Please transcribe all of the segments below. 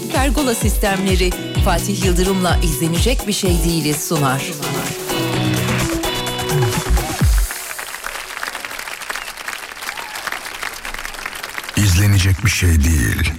Teknik Pergola Sistemleri Fatih Yıldırım'la izlenecek bir şey değiliz sunar. İzlenecek bir şey değil.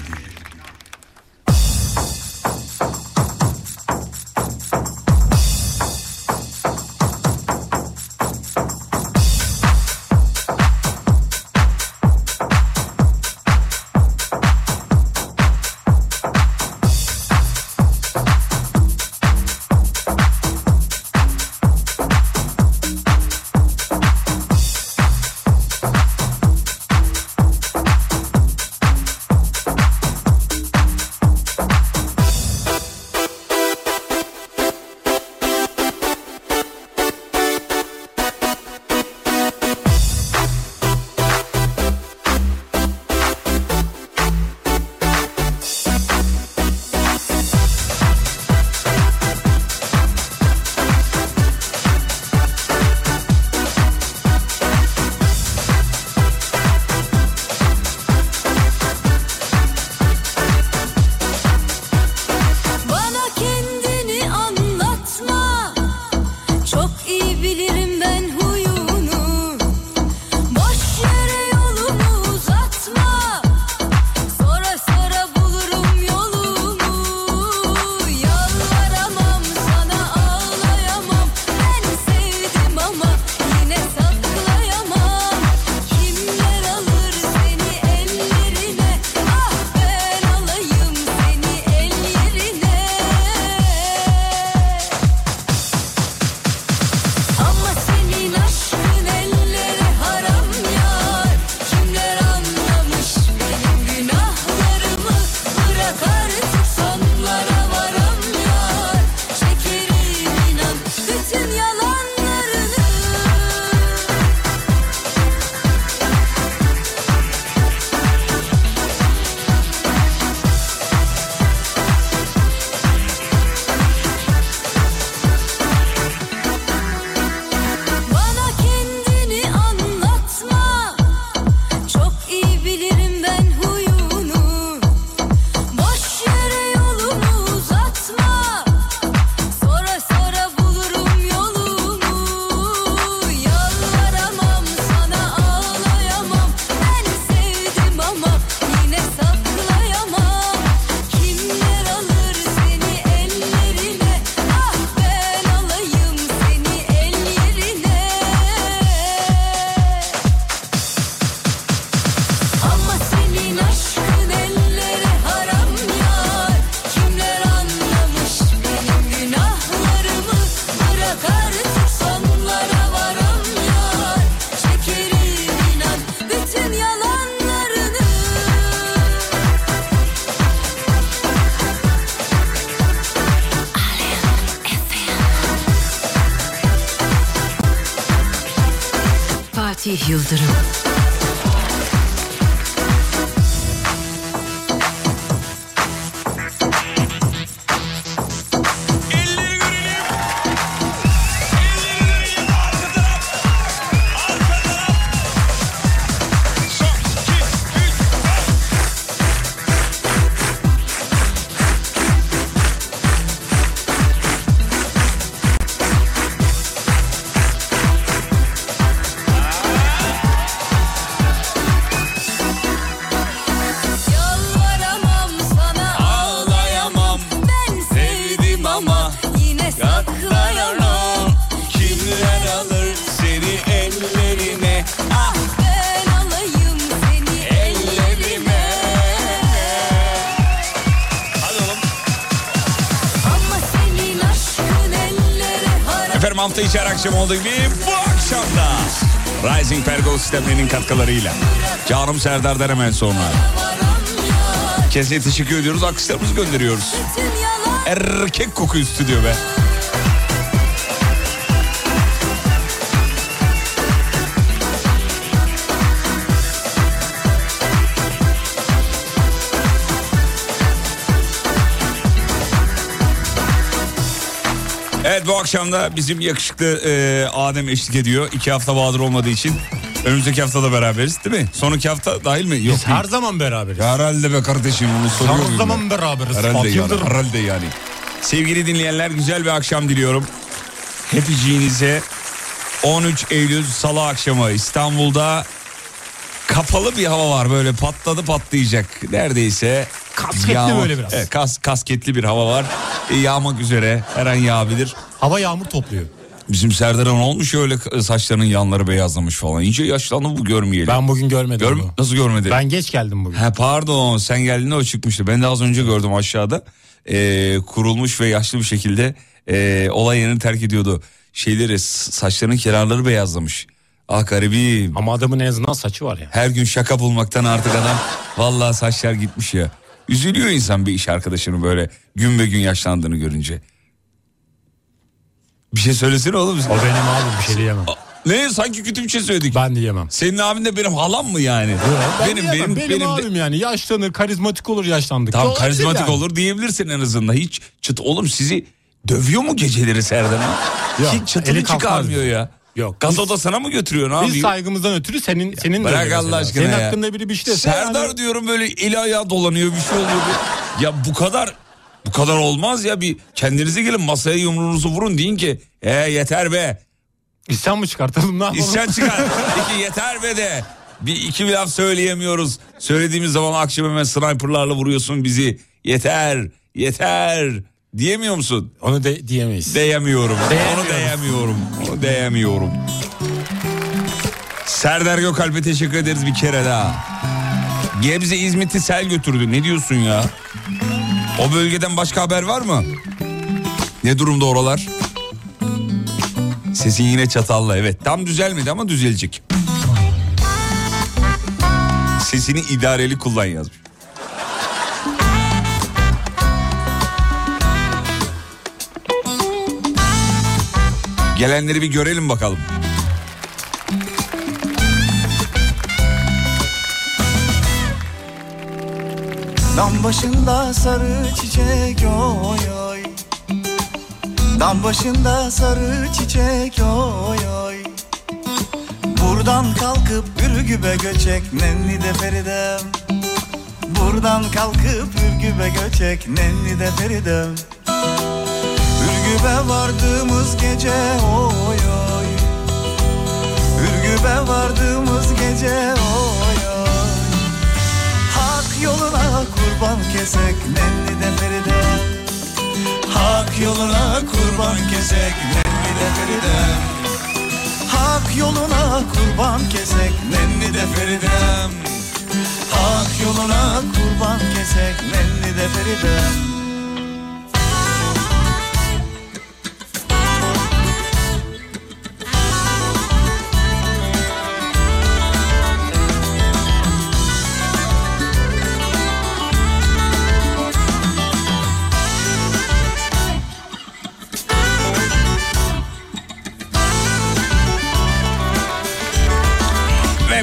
Geçen akşam olduğu gibi bu akşam da Rising Pergo sistemlerinin katkılarıyla. Canım Serdar'dan hemen sonra. Keseye teşekkür ediyoruz. Alkışlarımızı gönderiyoruz. Erkek koku üstü diyor be. akşam da bizim yakışıklı e, Adem eşlik ediyor. İki hafta Bahadır olmadığı için. Önümüzdeki hafta da beraberiz değil mi? Sonraki hafta dahil mi? Yok. Biz değil. her zaman beraberiz. Herhalde be kardeşim bunu soruyor. Her zaman ben. beraberiz. Herhalde yani, herhalde yani. Sevgili dinleyenler güzel bir akşam diliyorum. Hepiciğinize 13 Eylül Salı akşamı İstanbul'da kapalı bir hava var böyle patladı patlayacak neredeyse. Kasketli yağma, böyle biraz. Evet, kas, kasketli bir hava var. E, yağmak üzere her an yağabilir. Hava yağmur topluyor. Bizim Serdar'ın olmuş öyle saçlarının yanları beyazlamış falan. İyice yaşlandı bu görmeyelim. Ben bugün görmedim Gör, onu. nasıl görmedin? Ben geç geldim bugün. Ha pardon sen geldiğinde o çıkmıştı. Ben de az önce gördüm aşağıda. Ee, kurulmuş ve yaşlı bir şekilde e, olay yerini terk ediyordu. Şeyleri saçlarının kenarları beyazlamış. Ah garibim. Ama adamın en azından saçı var ya. Her gün şaka bulmaktan artık adam vallahi saçlar gitmiş ya. Üzülüyor insan bir iş arkadaşını böyle gün be gün yaşlandığını görünce. Bir şey söylesene oğlum. O benim abim bir şey diyemem. Ne sanki kötü bir şey söyledik. Ben diyemem. Senin abin de benim halam mı yani? Ben benim diyemem. benim benim, benim de- abim yani yaşlanır karizmatik olur yaşlandık. Tamam karizmatik olur diyebilirsin en azından. Hiç çıt oğlum sizi dövüyor mu geceleri Serdar? Yok, Hiç kalkmaz çıkarmıyor ya. Yok, Gaz biz- odasına mı götürüyor ne Biz saygımızdan ötürü senin senin Bırak Allah aşkına Senin ya. hakkında biri bir şey dese Serdar yani- diyorum böyle eli ayağı dolanıyor bir şey oluyor. Ya bu kadar bu kadar olmaz ya bir kendinize gelin masaya yumruğunuzu vurun deyin ki e yeter be. İsyan mı çıkartalım ne yapalım? İsyan çıkar. İki yeter be de. Bir iki bir laf söyleyemiyoruz. Söylediğimiz zaman akşam hemen sniperlarla vuruyorsun bizi. Yeter, yeter. Diyemiyor musun? Onu de, diyemeyiz. Diyemiyorum. Onu Diyemiyoruz. diyemiyorum. Onu diyemiyorum. Serdar Gökalp'e teşekkür ederiz bir kere daha. Gebze İzmit'i sel götürdü. Ne diyorsun ya? O bölgeden başka haber var mı? Ne durumda oralar? Sesin yine çatalla evet. Tam düzelmedi ama düzelecek. Sesini idareli kullan yazmış. Gelenleri bir görelim bakalım. Dam başında sarı çiçek oy oy. Dam başında sarı çiçek oy oy. Buradan kalkıp Ürgüp'e göçek nenni de Feridem Buradan kalkıp Ürgüp'e göçek nenni de Feridem Ürgüp'e vardığımız gece oy oy. Ürgüp'e vardığımız gece oy kurban kesek nenni de Feride Hak yoluna kurban kesek nenni de Feride Hak yoluna kurban kesek nenni de Feridem Hak yoluna kurban kesek nenni de Feridem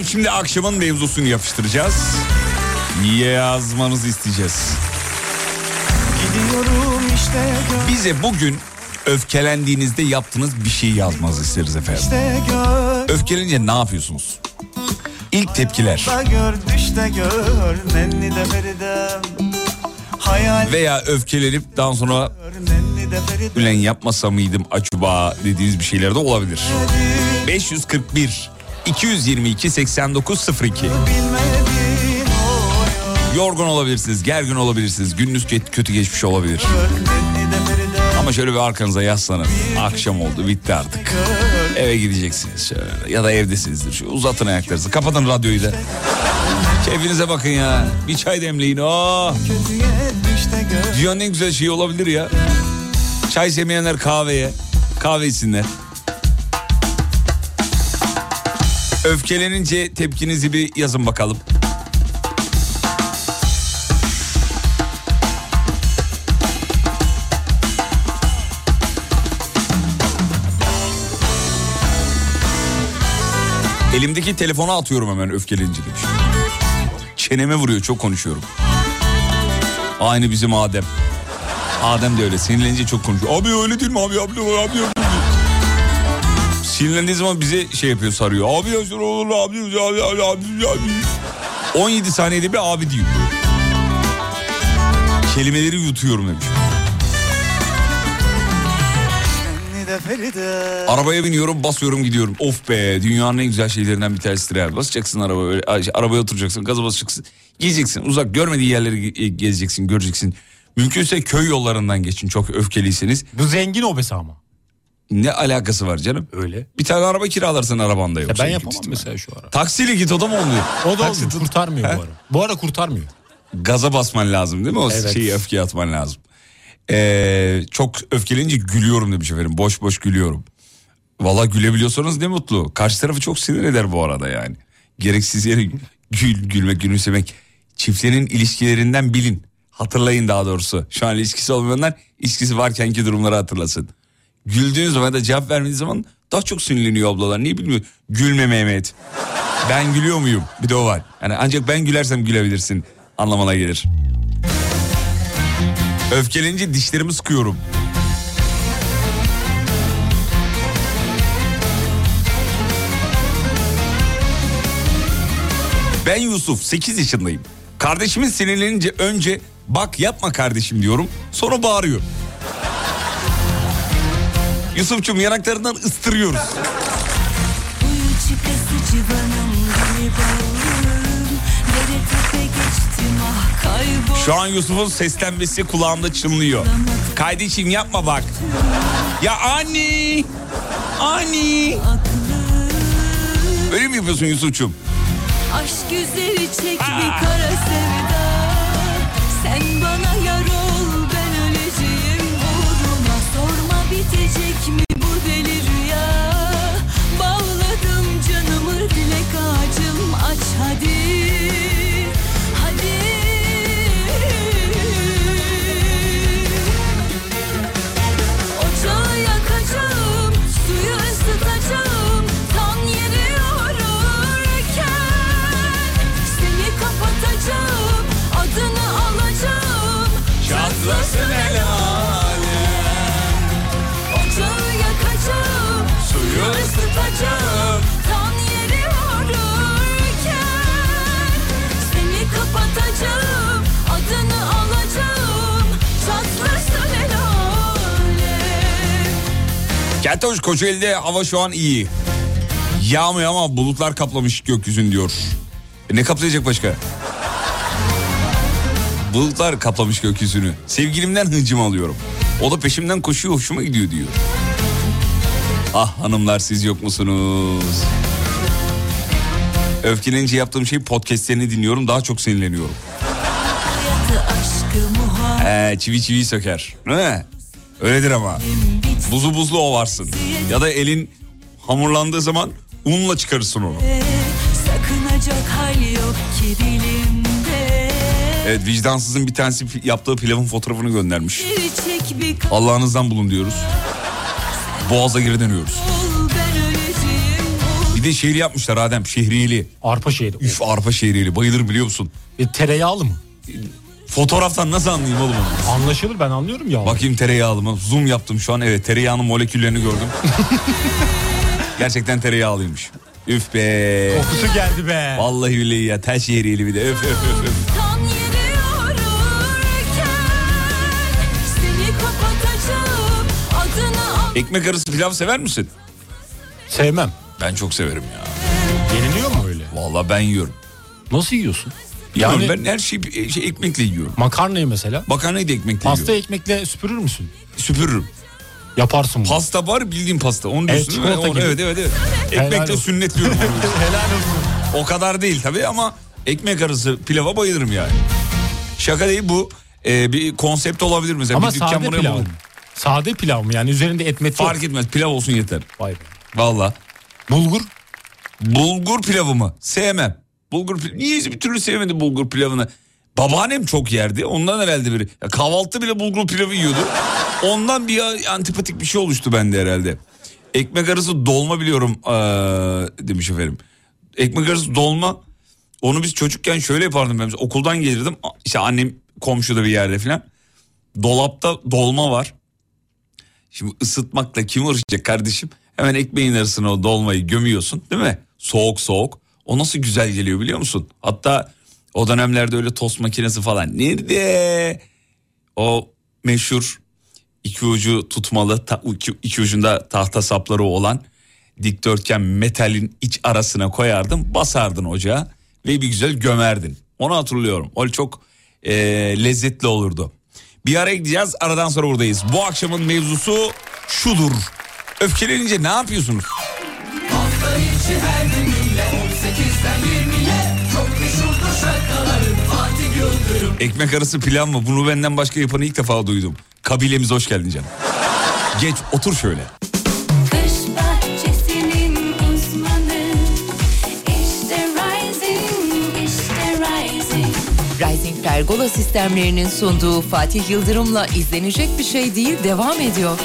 şimdi akşamın mevzusunu yapıştıracağız. Yazmanızı isteyeceğiz. İşte Bize bugün öfkelendiğinizde yaptığınız bir şey yazmanızı isteriz efendim. işte Öfkelenince ne yapıyorsunuz? İlk tepkiler gör gör Hayal veya öfkelenip daha sonra ulen yapmasa mıydım acaba dediğiniz bir şeyler de olabilir. 541 222 8902 Bilmedin oy Yorgun olabilirsiniz, gergin olabilirsiniz, gününüz kötü geçmiş olabilir. Ama şöyle bir arkanıza yaslanın. Akşam oldu, bitti artık. Eve gideceksiniz şöyle ya da evdesinizdir. Şu uzatın ayaklarınızı, kapatın radyoyu da. Keyfinize bakın ya. Bir çay demleyin. Oh. Dünyanın en güzel şeyi olabilir ya. Çay sevmeyenler kahveye. Kahve içsinler. Öfkelenince tepkinizi bir yazın bakalım. Elimdeki telefonu atıyorum hemen öfkelenince demiş. Çeneme vuruyor çok konuşuyorum. Aynı bizim Adem. Adem de öyle sinirlenince çok konuşuyor. Abi öyle değil mi abi abi abi, abi. Sinirlendiği zaman bize şey yapıyor sarıyor. Abi ya olur abi abi abi abi abi. 17 saniyede bir abi diyor. Kelimeleri yutuyorum demiş. Arabaya biniyorum basıyorum gidiyorum. Of be dünyanın en güzel şeylerinden bir tanesidir abi. Basacaksın araba böyle ay, arabaya oturacaksın gaza basacaksın. Gideceksin uzak görmediği yerleri e, gezeceksin göreceksin. Mümkünse köy yollarından geçin çok öfkeliyseniz. Bu zengin obesi ama. Ne alakası var canım? Öyle. Bir tane araba kiralarsın arabanda Ya yoksa. ben büyük yapamam mesela şu ara. Taksiyle git o da mı olmuyor? O da Taksi olmuyor. tut- Kurtarmıyor bu ara. Bu ara kurtarmıyor. Gaza basman lazım değil mi? O Evet. şeyi öfkeye atman lazım. Ee, çok öfkelenince gülüyorum demiş efendim. Boş boş gülüyorum. Valla gülebiliyorsanız ne mutlu. Karşı tarafı çok sinir eder bu arada yani. Gereksiz yere gül, gülmek, gülümsemek. Çiftlerin ilişkilerinden bilin. Hatırlayın daha doğrusu. Şu an ilişkisi olmayanlar ilişkisi varkenki durumları hatırlasın. Güldüğün zaman da cevap vermediği zaman daha çok sinirleniyor ablalar. Niye bilmiyorum. Gülme Mehmet. Ben gülüyor muyum? Bir de o var. Yani ancak ben gülersem gülebilirsin anlamına gelir. Öfkelenince dişlerimi sıkıyorum. Ben Yusuf 8 yaşındayım. Kardeşimin sinirlenince önce bak yapma kardeşim diyorum. Sonra bağırıyor. Yusuf'cum yanaklarından ıstırıyoruz. Şu an Yusuf'un seslenmesi kulağımda çınlıyor. Kardeşim yapma bak. Ya anne. Anne. Öyle mi yapıyorsun Yusuf'cum? Aşk güzeli çek kara sevda Keltoş Kocaeli'de hava şu an iyi. Yağmıyor ama bulutlar kaplamış gökyüzünü diyor. E ne kaplayacak başka? Bulutlar kaplamış gökyüzünü. Sevgilimden hıncımı alıyorum. O da peşimden koşuyor hoşuma gidiyor diyor. Ah hanımlar siz yok musunuz? Öfkelenince yaptığım şey podcastlerini dinliyorum daha çok sinirleniyorum. Ee, çivi çivi söker. Mi? Öyledir ama. Buzu buzlu ovarsın. Ya da elin hamurlandığı zaman unla çıkarırsın onu. Evet vicdansızın bir tanesi yaptığı pilavın fotoğrafını göndermiş. Allah'ınızdan bulun diyoruz. Boğaza geri dönüyoruz. Bir de şehri yapmışlar Adem şehriyeli. Arpa şehri. Üf arpa şehriyeli bayılır biliyor musun? E, tereyağlı mı? Fotoğraftan nasıl anlayayım oğlum onu? Anlaşılır ben anlıyorum ya. Bakayım tereyağlı mı? Zoom yaptım şu an evet tereyağının moleküllerini gördüm. Gerçekten tereyağlıymış. Üf be. Kokusu geldi be. Vallahi billahi ya tel şehriyeli bir de öf öf öf. öf. Ekmek arası pilav sever misin? Sevmem. Ben çok severim ya. Yeniliyor mu öyle? Vallahi ben yiyorum. Nasıl yiyorsun? Yani Yani ben her şeyi şey, ekmekle yiyorum. makarnayı mesela. Makarnayı da ekmekle Pasta yiyorum. ekmekle süpürür müsün? Süpürürüm. Yaparsın bunu. Pasta var bildiğin pasta. Onu Evet, diyorsun çikolata Onu-. Evet evet evet. Ekmekle olsun. sünnetliyorum onu. Helal olsun. o kadar değil tabii ama ekmek arası pilava bayılırım yani. Şaka değil bu e, bir konsept olabilir mesela. Ama bir dükkan sade pilav mı? Sade pilav mı? Yani üzerinde et met yok. Fark etmez pilav olsun yeter. Vay be. Valla. Bulgur. Bulgur pilavı mı? Sevmem. Bulgur pilavı. Niye bir türlü sevmedi bulgur pilavını? Babaannem çok yerdi. Ondan herhalde biri. Ya kahvaltı bile bulgur pilavı yiyordu. Ondan bir antipatik bir şey oluştu bende herhalde. Ekmek arası dolma biliyorum ee, demiş efendim. Ekmek arası dolma. Onu biz çocukken şöyle yapardım ben. Okuldan gelirdim. İşte annem komşuda bir yerde falan. Dolapta dolma var. Şimdi ısıtmakla kim uğraşacak kardeşim? Hemen ekmeğin arasına o dolmayı gömüyorsun değil mi? Soğuk soğuk. O nasıl güzel geliyor biliyor musun? Hatta o dönemlerde öyle tost makinesi falan. Nerede? O meşhur iki ucu tutmalı ta- iki, iki ucunda tahta sapları olan dikdörtgen metalin iç arasına koyardın basardın ocağa ve bir güzel gömerdin. Onu hatırlıyorum. O çok e, lezzetli olurdu. Bir ara gideceğiz aradan sonra buradayız. Bu akşamın mevzusu şudur. Öfkelenince ne yapıyorsunuz? Ekmek arası pilav mı? Bunu benden başka yapanı ilk defa duydum. Kabilemize hoş geldin canım. Geç otur şöyle. Uzmanı İşte Rising, işte Rising Rising Pergola sistemlerinin sunduğu Fatih Yıldırım'la izlenecek bir şey değil devam ediyor.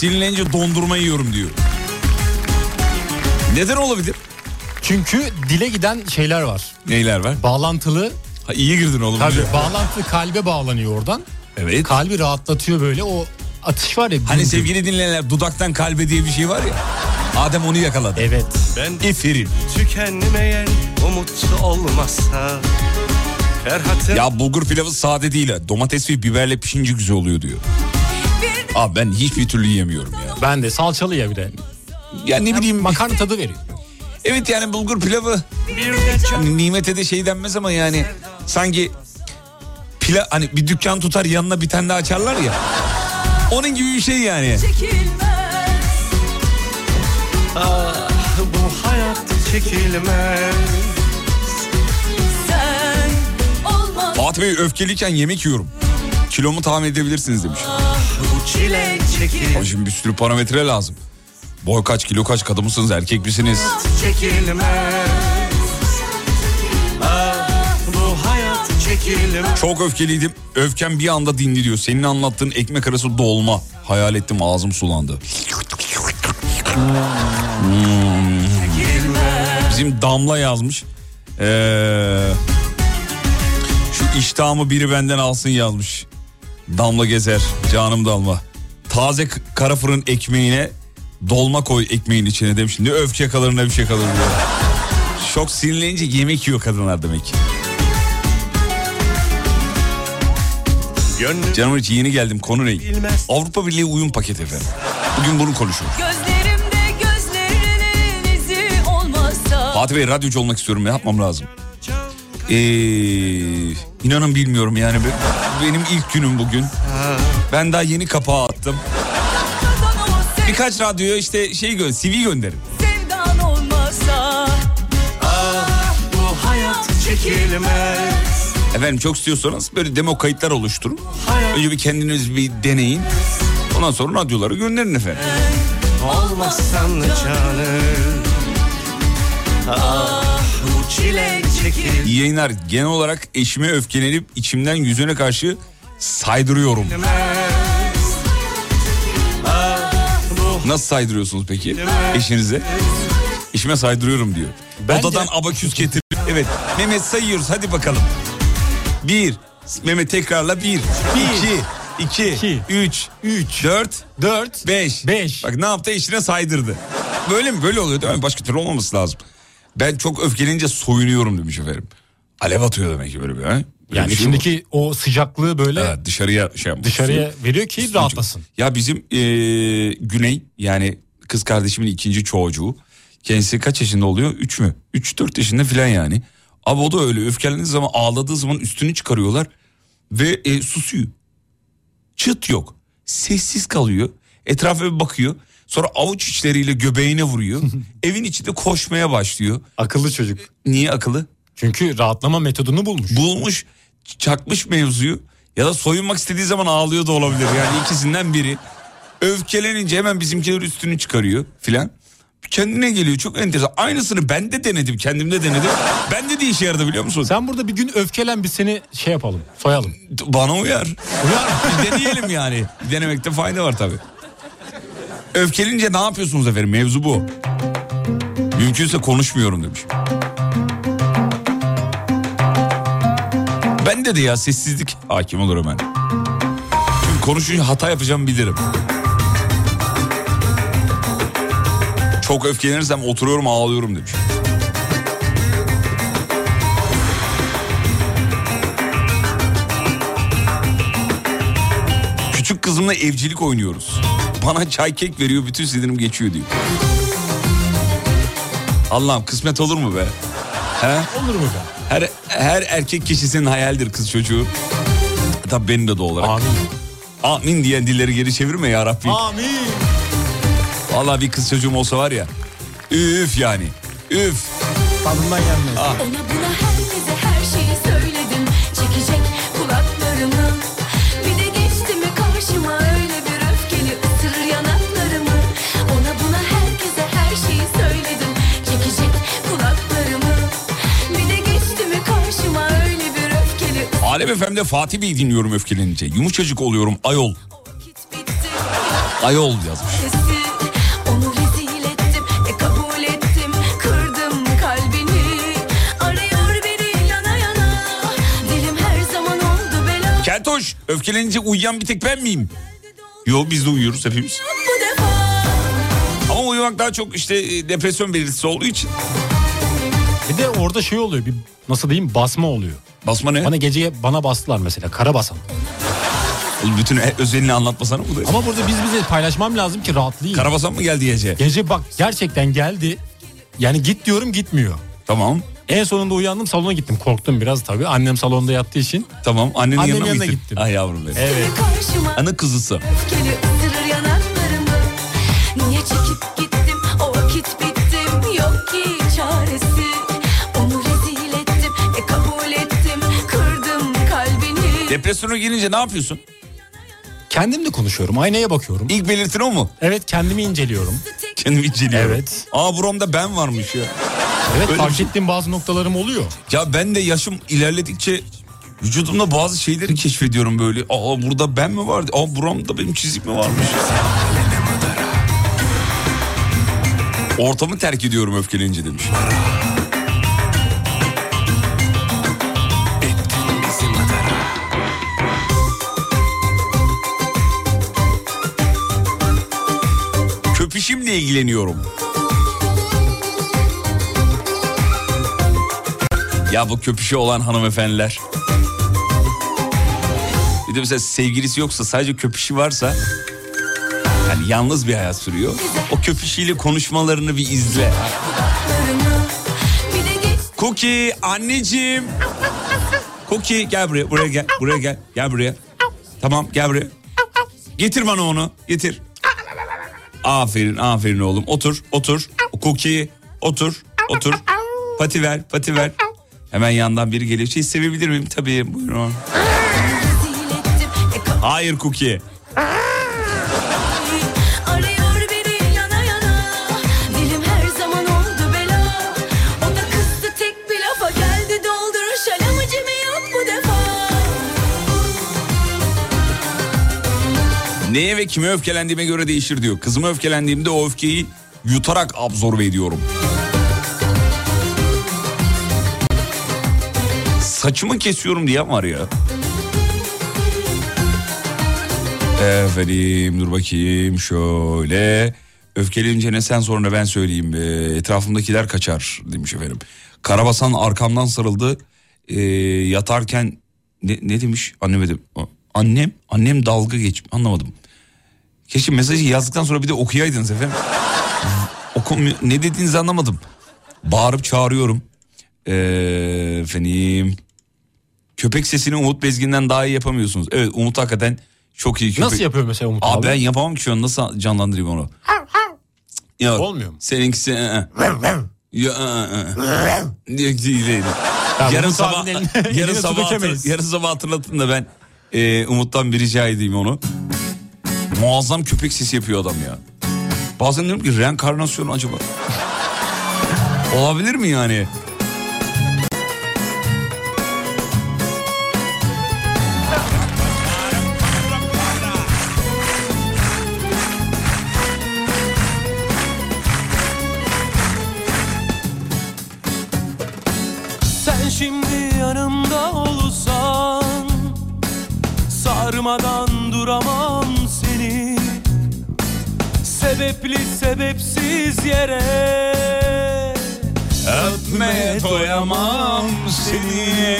Sinirlenince dondurma yiyorum diyor. Neden olabilir? Çünkü dile giden şeyler var. Neyler var? Bağlantılı. Ha, iyi girdin oğlum. Tabii bağlantı kalbe bağlanıyor oradan. Evet. Kalbi rahatlatıyor böyle o atış var ya. Hani güm. sevgili dinleyenler dudaktan kalbe diye bir şey var ya. Adem onu yakaladı. Evet. Ben İfirin. tükenmeyen umut olmazsa Ferhat'ın Ya bulgur pilavı sade değil. ha. Domates ve biberle pişince güzel oluyor diyor. Abi ben hiçbir türlü yiyemiyorum ya. Ben de salçalı ya bir de. Ya ne bileyim. Makarna tadı veriyor. Evet yani bulgur pilavı hani nimete de şey denmez ama yani sanki pila hani bir dükkan tutar yanına bir tane daha açarlar ya. Onun gibi bir şey yani. ah bu hayat çekilmez Fatih Bey öfkeliyken yemek yiyorum. Kilomu tahmin edebilirsiniz demiş. Çile çekilmez Ama şimdi bir sürü parametre lazım. Boy kaç, kilo kaç, kadın mısınız, erkek misiniz? çekilmez bu hayat çekilmez Çok öfkeliydim. Öfkem bir anda dindi diyor. Senin anlattığın ekmek arası dolma. Hayal ettim ağzım sulandı. Hmm. Bizim Damla yazmış. Ee, şu iştahımı biri benden alsın yazmış. Damla gezer. Canım Damla. Taze kara fırın ekmeğine dolma koy ekmeğin içine demiş. Ne öfke kalır ne bir şey kalır diyor. Çok sinirlenince yemek yiyor kadınlar demek ki. Gönlüm Canım hiç yeni geldim konu ne? bilmez Avrupa Birliği uyum paketi efendim. Bugün bunu konuşuyoruz. Gözlerimde gözlerinin izi olmazsa Fatih Bey radyocu olmak istiyorum ne yapmam lazım? Ee, inanın bilmiyorum yani Be- benim ilk günüm bugün. Ben daha yeni kapağı attım. Birkaç radyoya işte şey gö CV gönderin. ah Efendim çok istiyorsanız böyle demo kayıtlar oluşturun. Önce bir kendiniz bir deneyin. Ondan sonra radyolara gönderin efendim. olmazsan canım ah bu çile çekilmez İyi yayınlar. Genel olarak eşime öfkelenip içimden yüzüne karşı saydırıyorum. Nasıl saydırıyorsunuz peki eşinize? Eşime saydırıyorum diyor. Bence- Odadan abaküs getir. Evet Mehmet sayıyoruz hadi bakalım. Bir. Mehmet tekrarla bir. iki, iki, İki. üç, üç, dört, 4, beş. 5. Bak ne yaptı eşine saydırdı. Böyle mi? Böyle oluyor değil mi? Başka türlü olmaması lazım. Ben çok öfkelenince soyunuyorum demiş efendim. Alev atıyor demek ki böyle bir. Ha? Böyle Yani şey mi? içindeki o sıcaklığı böyle Evet, dışarıya şey yapmış. dışarıya veriyor ki rahatlasın. Ya bizim eee, Güney yani kız kardeşimin ikinci çocuğu. Kendisi kaç yaşında oluyor? Üç mü? Üç dört yaşında falan yani. Abi o da öyle öfkelendiği zaman ağladığı zaman üstünü çıkarıyorlar. Ve e, susuyor. Çıt yok. Sessiz kalıyor. Etrafa bir bakıyor. Sonra avuç içleriyle göbeğine vuruyor. Evin içinde koşmaya başlıyor. Akıllı çocuk. Niye akıllı? Çünkü rahatlama metodunu bulmuş. bulmuş çakmış mevzuyu ya da soyunmak istediği zaman ağlıyor da olabilir yani ikisinden biri öfkelenince hemen bizimkiler üstünü çıkarıyor filan kendine geliyor çok enteresan aynısını ben de denedim kendimde denedim bende de işe yaradı biliyor musun Sen burada bir gün öfkelen biz seni şey yapalım soyalım. bana uyar Uyar Bir deneyelim yani Bir denemekte fayda var tabi öfkelince ne yapıyorsunuz efendim mevzu bu mümkünse konuşmuyorum demiş Bende de ya sessizlik hakim olur hemen. Çünkü konuşunca hata yapacağımı bilirim. Çok öfkelenirsem oturuyorum ağlıyorum demiş. Küçük kızımla evcilik oynuyoruz. Bana çay kek veriyor bütün sinirim geçiyor diyor. Allah'ım kısmet olur mu be? He? Olur mu be? Her, her erkek kişisinin hayaldir kız çocuğu. Tabii benim de doğal olarak. Amin. Amin diyen dilleri geri çevirme ya Rabbi. Amin. Vallahi bir kız çocuğum olsa var ya. Üf yani. Üf. Tadından gelmez. Ah. Alem FM'de Fatih Bey dinliyorum öfkelenince. Yumuşacık oluyorum ayol. Ayol yazmış. Sesi, Onu rezil ettim, kabul ettim, kırdım kalbini. Arıyor beni yana yana, dilim her zaman oldu bela. Keltoş öfkelenince uyuyan bir tek ben miyim? Yo biz de uyuyoruz hepimiz. Ama uyumak daha çok işte e, depresyon belirtisi olduğu için. Bir de orada şey oluyor bir nasıl diyeyim basma oluyor. Basma ne? Bana geceye bana bastılar mesela kara basan. Oğlum bütün e- özelini anlatmasana bu da. Ama burada biz bize paylaşmam lazım ki rahatlayayım. Karabasan mı geldi gece? Gece bak gerçekten geldi. Yani git diyorum gitmiyor. Tamam. En sonunda uyandım salona gittim. Korktum biraz tabii. Annem salonda yattığı için. Tamam annenin Annemin yanına yanına gittim. Ay yavrum benim. Evet. Ana kızısı. öfkeli Depresyona girince ne yapıyorsun? Kendimle konuşuyorum. Aynaya bakıyorum. İlk belirtin o mu? Evet kendimi inceliyorum. Kendimi inceliyorum. Evet. Aa buramda ben varmış ya. Evet Öyle fark şey- ettiğim bazı noktalarım oluyor. Ya ben de yaşım ilerledikçe vücudumda bazı şeyleri keşfediyorum böyle. Aa burada ben mi vardı? Aa buramda benim çizik mi varmış? Ortamı terk ediyorum öfkelenince demiş. Köpüşümle ilgileniyorum. Ya bu köpüşü olan hanımefendiler. Bir de mesela sevgilisi yoksa sadece köpüşü varsa yani yalnız bir hayat sürüyor. O köpüşüyle konuşmalarını bir izle. Cookie anneciğim. Cookie gel buraya buraya gel buraya gel gel buraya. Tamam gel buraya. Getir bana onu getir. Aferin aferin oğlum otur otur. Cookie otur otur. Pati ver pati ver. Hemen yandan biri geliyor. Şey sevebilir miyim? Tabii buyurun. Hayır Cookie. Neye ve kime öfkelendiğime göre değişir diyor. Kızıma öfkelendiğimde o öfkeyi yutarak absorbe ediyorum. Saçımı kesiyorum diyen var ya. Efendim dur bakayım şöyle. Öfkeleyince ne sen sonra ben söyleyeyim. Ee, etrafımdakiler kaçar demiş efendim. Karabasan arkamdan sarıldı. Ee, yatarken ne, ne demiş anneme de. Annem annem dalga geç anlamadım. Keşke mesajı yazdıktan sonra bir de okuyaydınız efendim. Okum, ne dediğinizi anlamadım. Bağırıp çağırıyorum. Ee, efendim. Köpek sesini Umut Bezgin'den daha iyi yapamıyorsunuz. Evet Umut hakikaten çok iyi köpek. Nasıl yapıyor mesela Umut Abi abi? ben yapamam ki şu an nasıl canlandırayım onu? Yok. Olmuyor mu? Seninkisi. Ya. Değil. Ya yarın sabah yarın sabah hatır- yarın sabah hatırlatın da ben e, Umut'tan bir rica edeyim onu. Muazzam köpek sesi yapıyor adam ya. Bazen diyorum ki reenkarnasyon acaba? Olabilir mi yani? Sebepli sebepsiz yere Öpmeye doyamam seni.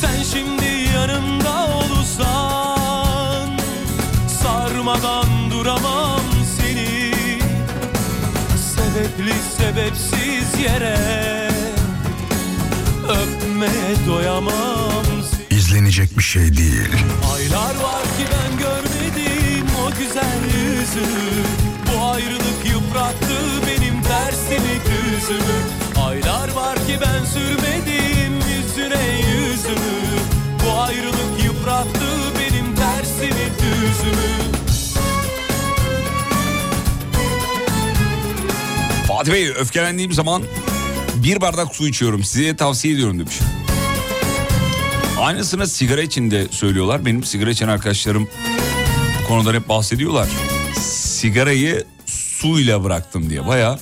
Sen şimdi yanımda olsan Sarmadan duramam seni Sebepli sebepsiz yere Öpmeye doyamam seni İzlenecek bir şey değil. Aylar var ki ben güzel yüzünü Bu ayrılık yıprattı benim tersimi düzümü Aylar var ki ben sürmedim yüzüne yüzümü. Bu ayrılık yıprattı benim tersimi düzümü Fatih Bey öfkelendiğim zaman bir bardak su içiyorum. Size tavsiye ediyorum demiş. Aynısını sigara için de söylüyorlar. Benim sigara içen arkadaşlarım konudan hep bahsediyorlar. Sigarayı suyla bıraktım diye baya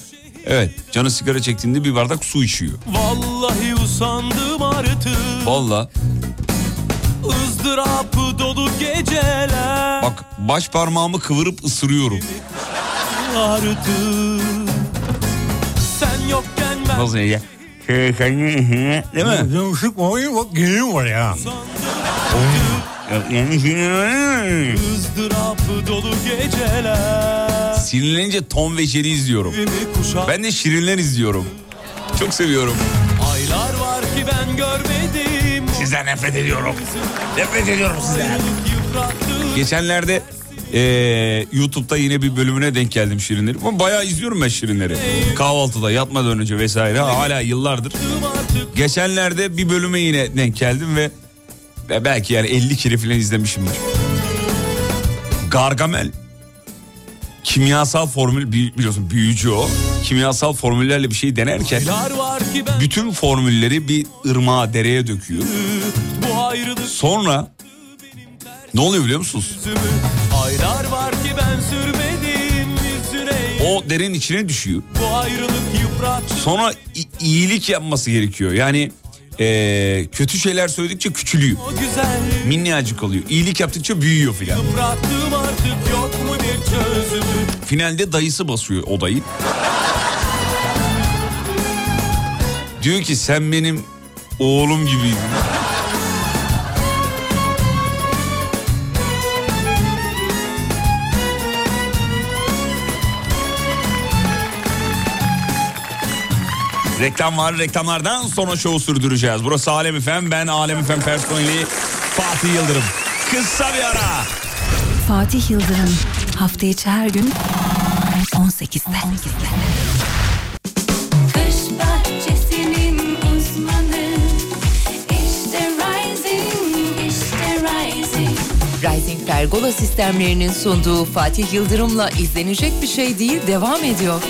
evet canı sigara çektiğinde bir bardak su içiyor. Vallahi usandım artık Valla ızdırapı dolu geceler bak baş parmağımı kıvırıp ısırıyorum. artık Sen yokken ben Nasıl ya? Değil mi? Sıkma oyun bak gelirim var ya. Izdırapı dolu geceler Sinirlenince Tom ve Jerry izliyorum. Ben de Şirinler izliyorum. Çok seviyorum. Aylar var ki ben görmedim Sizden nefret ediyorum. Nefret ediyorum sizden. Geçenlerde eee, YouTube'da yine bir bölümüne denk geldim Şirinleri. Ama bayağı izliyorum ben Şirinleri. Kahvaltıda yatmadan önce vesaire hala yıllardır. Geçenlerde bir bölüme yine denk geldim ve, ve belki yani 50 kere falan izlemişimdir. Gargamel kimyasal formül bi- biliyorsun büyücü o. Kimyasal formüllerle bir şey denerken bütün formülleri bir ırmağa dereye döküyor. Sonra ne oluyor biliyor musunuz? yüzümü Aylar var ki ben sürmedim yüzüne O derenin içine düşüyor. Sonra iyilik yapması gerekiyor. Yani eee, kötü şeyler söyledikçe küçülüyor. Minnacık oluyor. İyilik yaptıkça büyüyor filan. Finalde dayısı basıyor odayı. Diyor ki sen benim oğlum gibiydin. Reklam var. Reklamlardan sonra şovu sürdüreceğiz. Burası Alem FM. Ben Alem FM personeli Fatih Yıldırım. Kısa bir ara. Fatih Yıldırım hafta içi her gün 18'de. Kış bahçesinin uzmanı İşte Rising, işte Rising Rising Pergola sistemlerinin sunduğu Fatih Yıldırım'la izlenecek bir şey değil devam ediyor.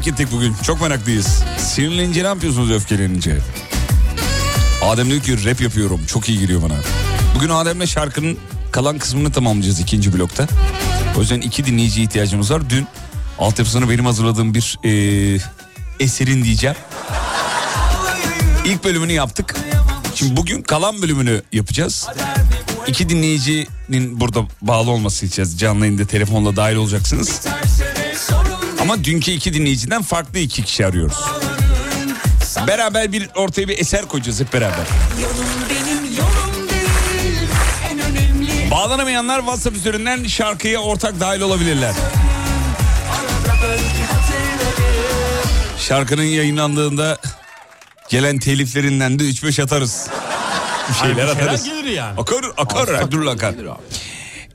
Merak ettik bugün. Çok meraklıyız. Sinirlenince ne yapıyorsunuz öfkelenince? Adem diyor ki rap yapıyorum. Çok iyi geliyor bana. Bugün Adem'le şarkının kalan kısmını tamamlayacağız ikinci blokta. O yüzden iki dinleyici ihtiyacımız var. Dün altyapısını benim hazırladığım bir eee, eserin diyeceğim. İlk bölümünü yaptık. Şimdi bugün kalan bölümünü yapacağız. İki dinleyicinin burada bağlı olması için canlı yayında telefonla dahil olacaksınız. Ama dünkü iki dinleyiciden farklı iki kişi arıyoruz. Beraber bir ortaya bir eser koyacağız hep beraber. Bağlanamayanlar WhatsApp üzerinden şarkıya ortak dahil olabilirler. Şarkının yayınlandığında gelen teliflerinden de 3-5 atarız. Bir şeyler atarız. gelir yani. Akar, akar, Az dur akar.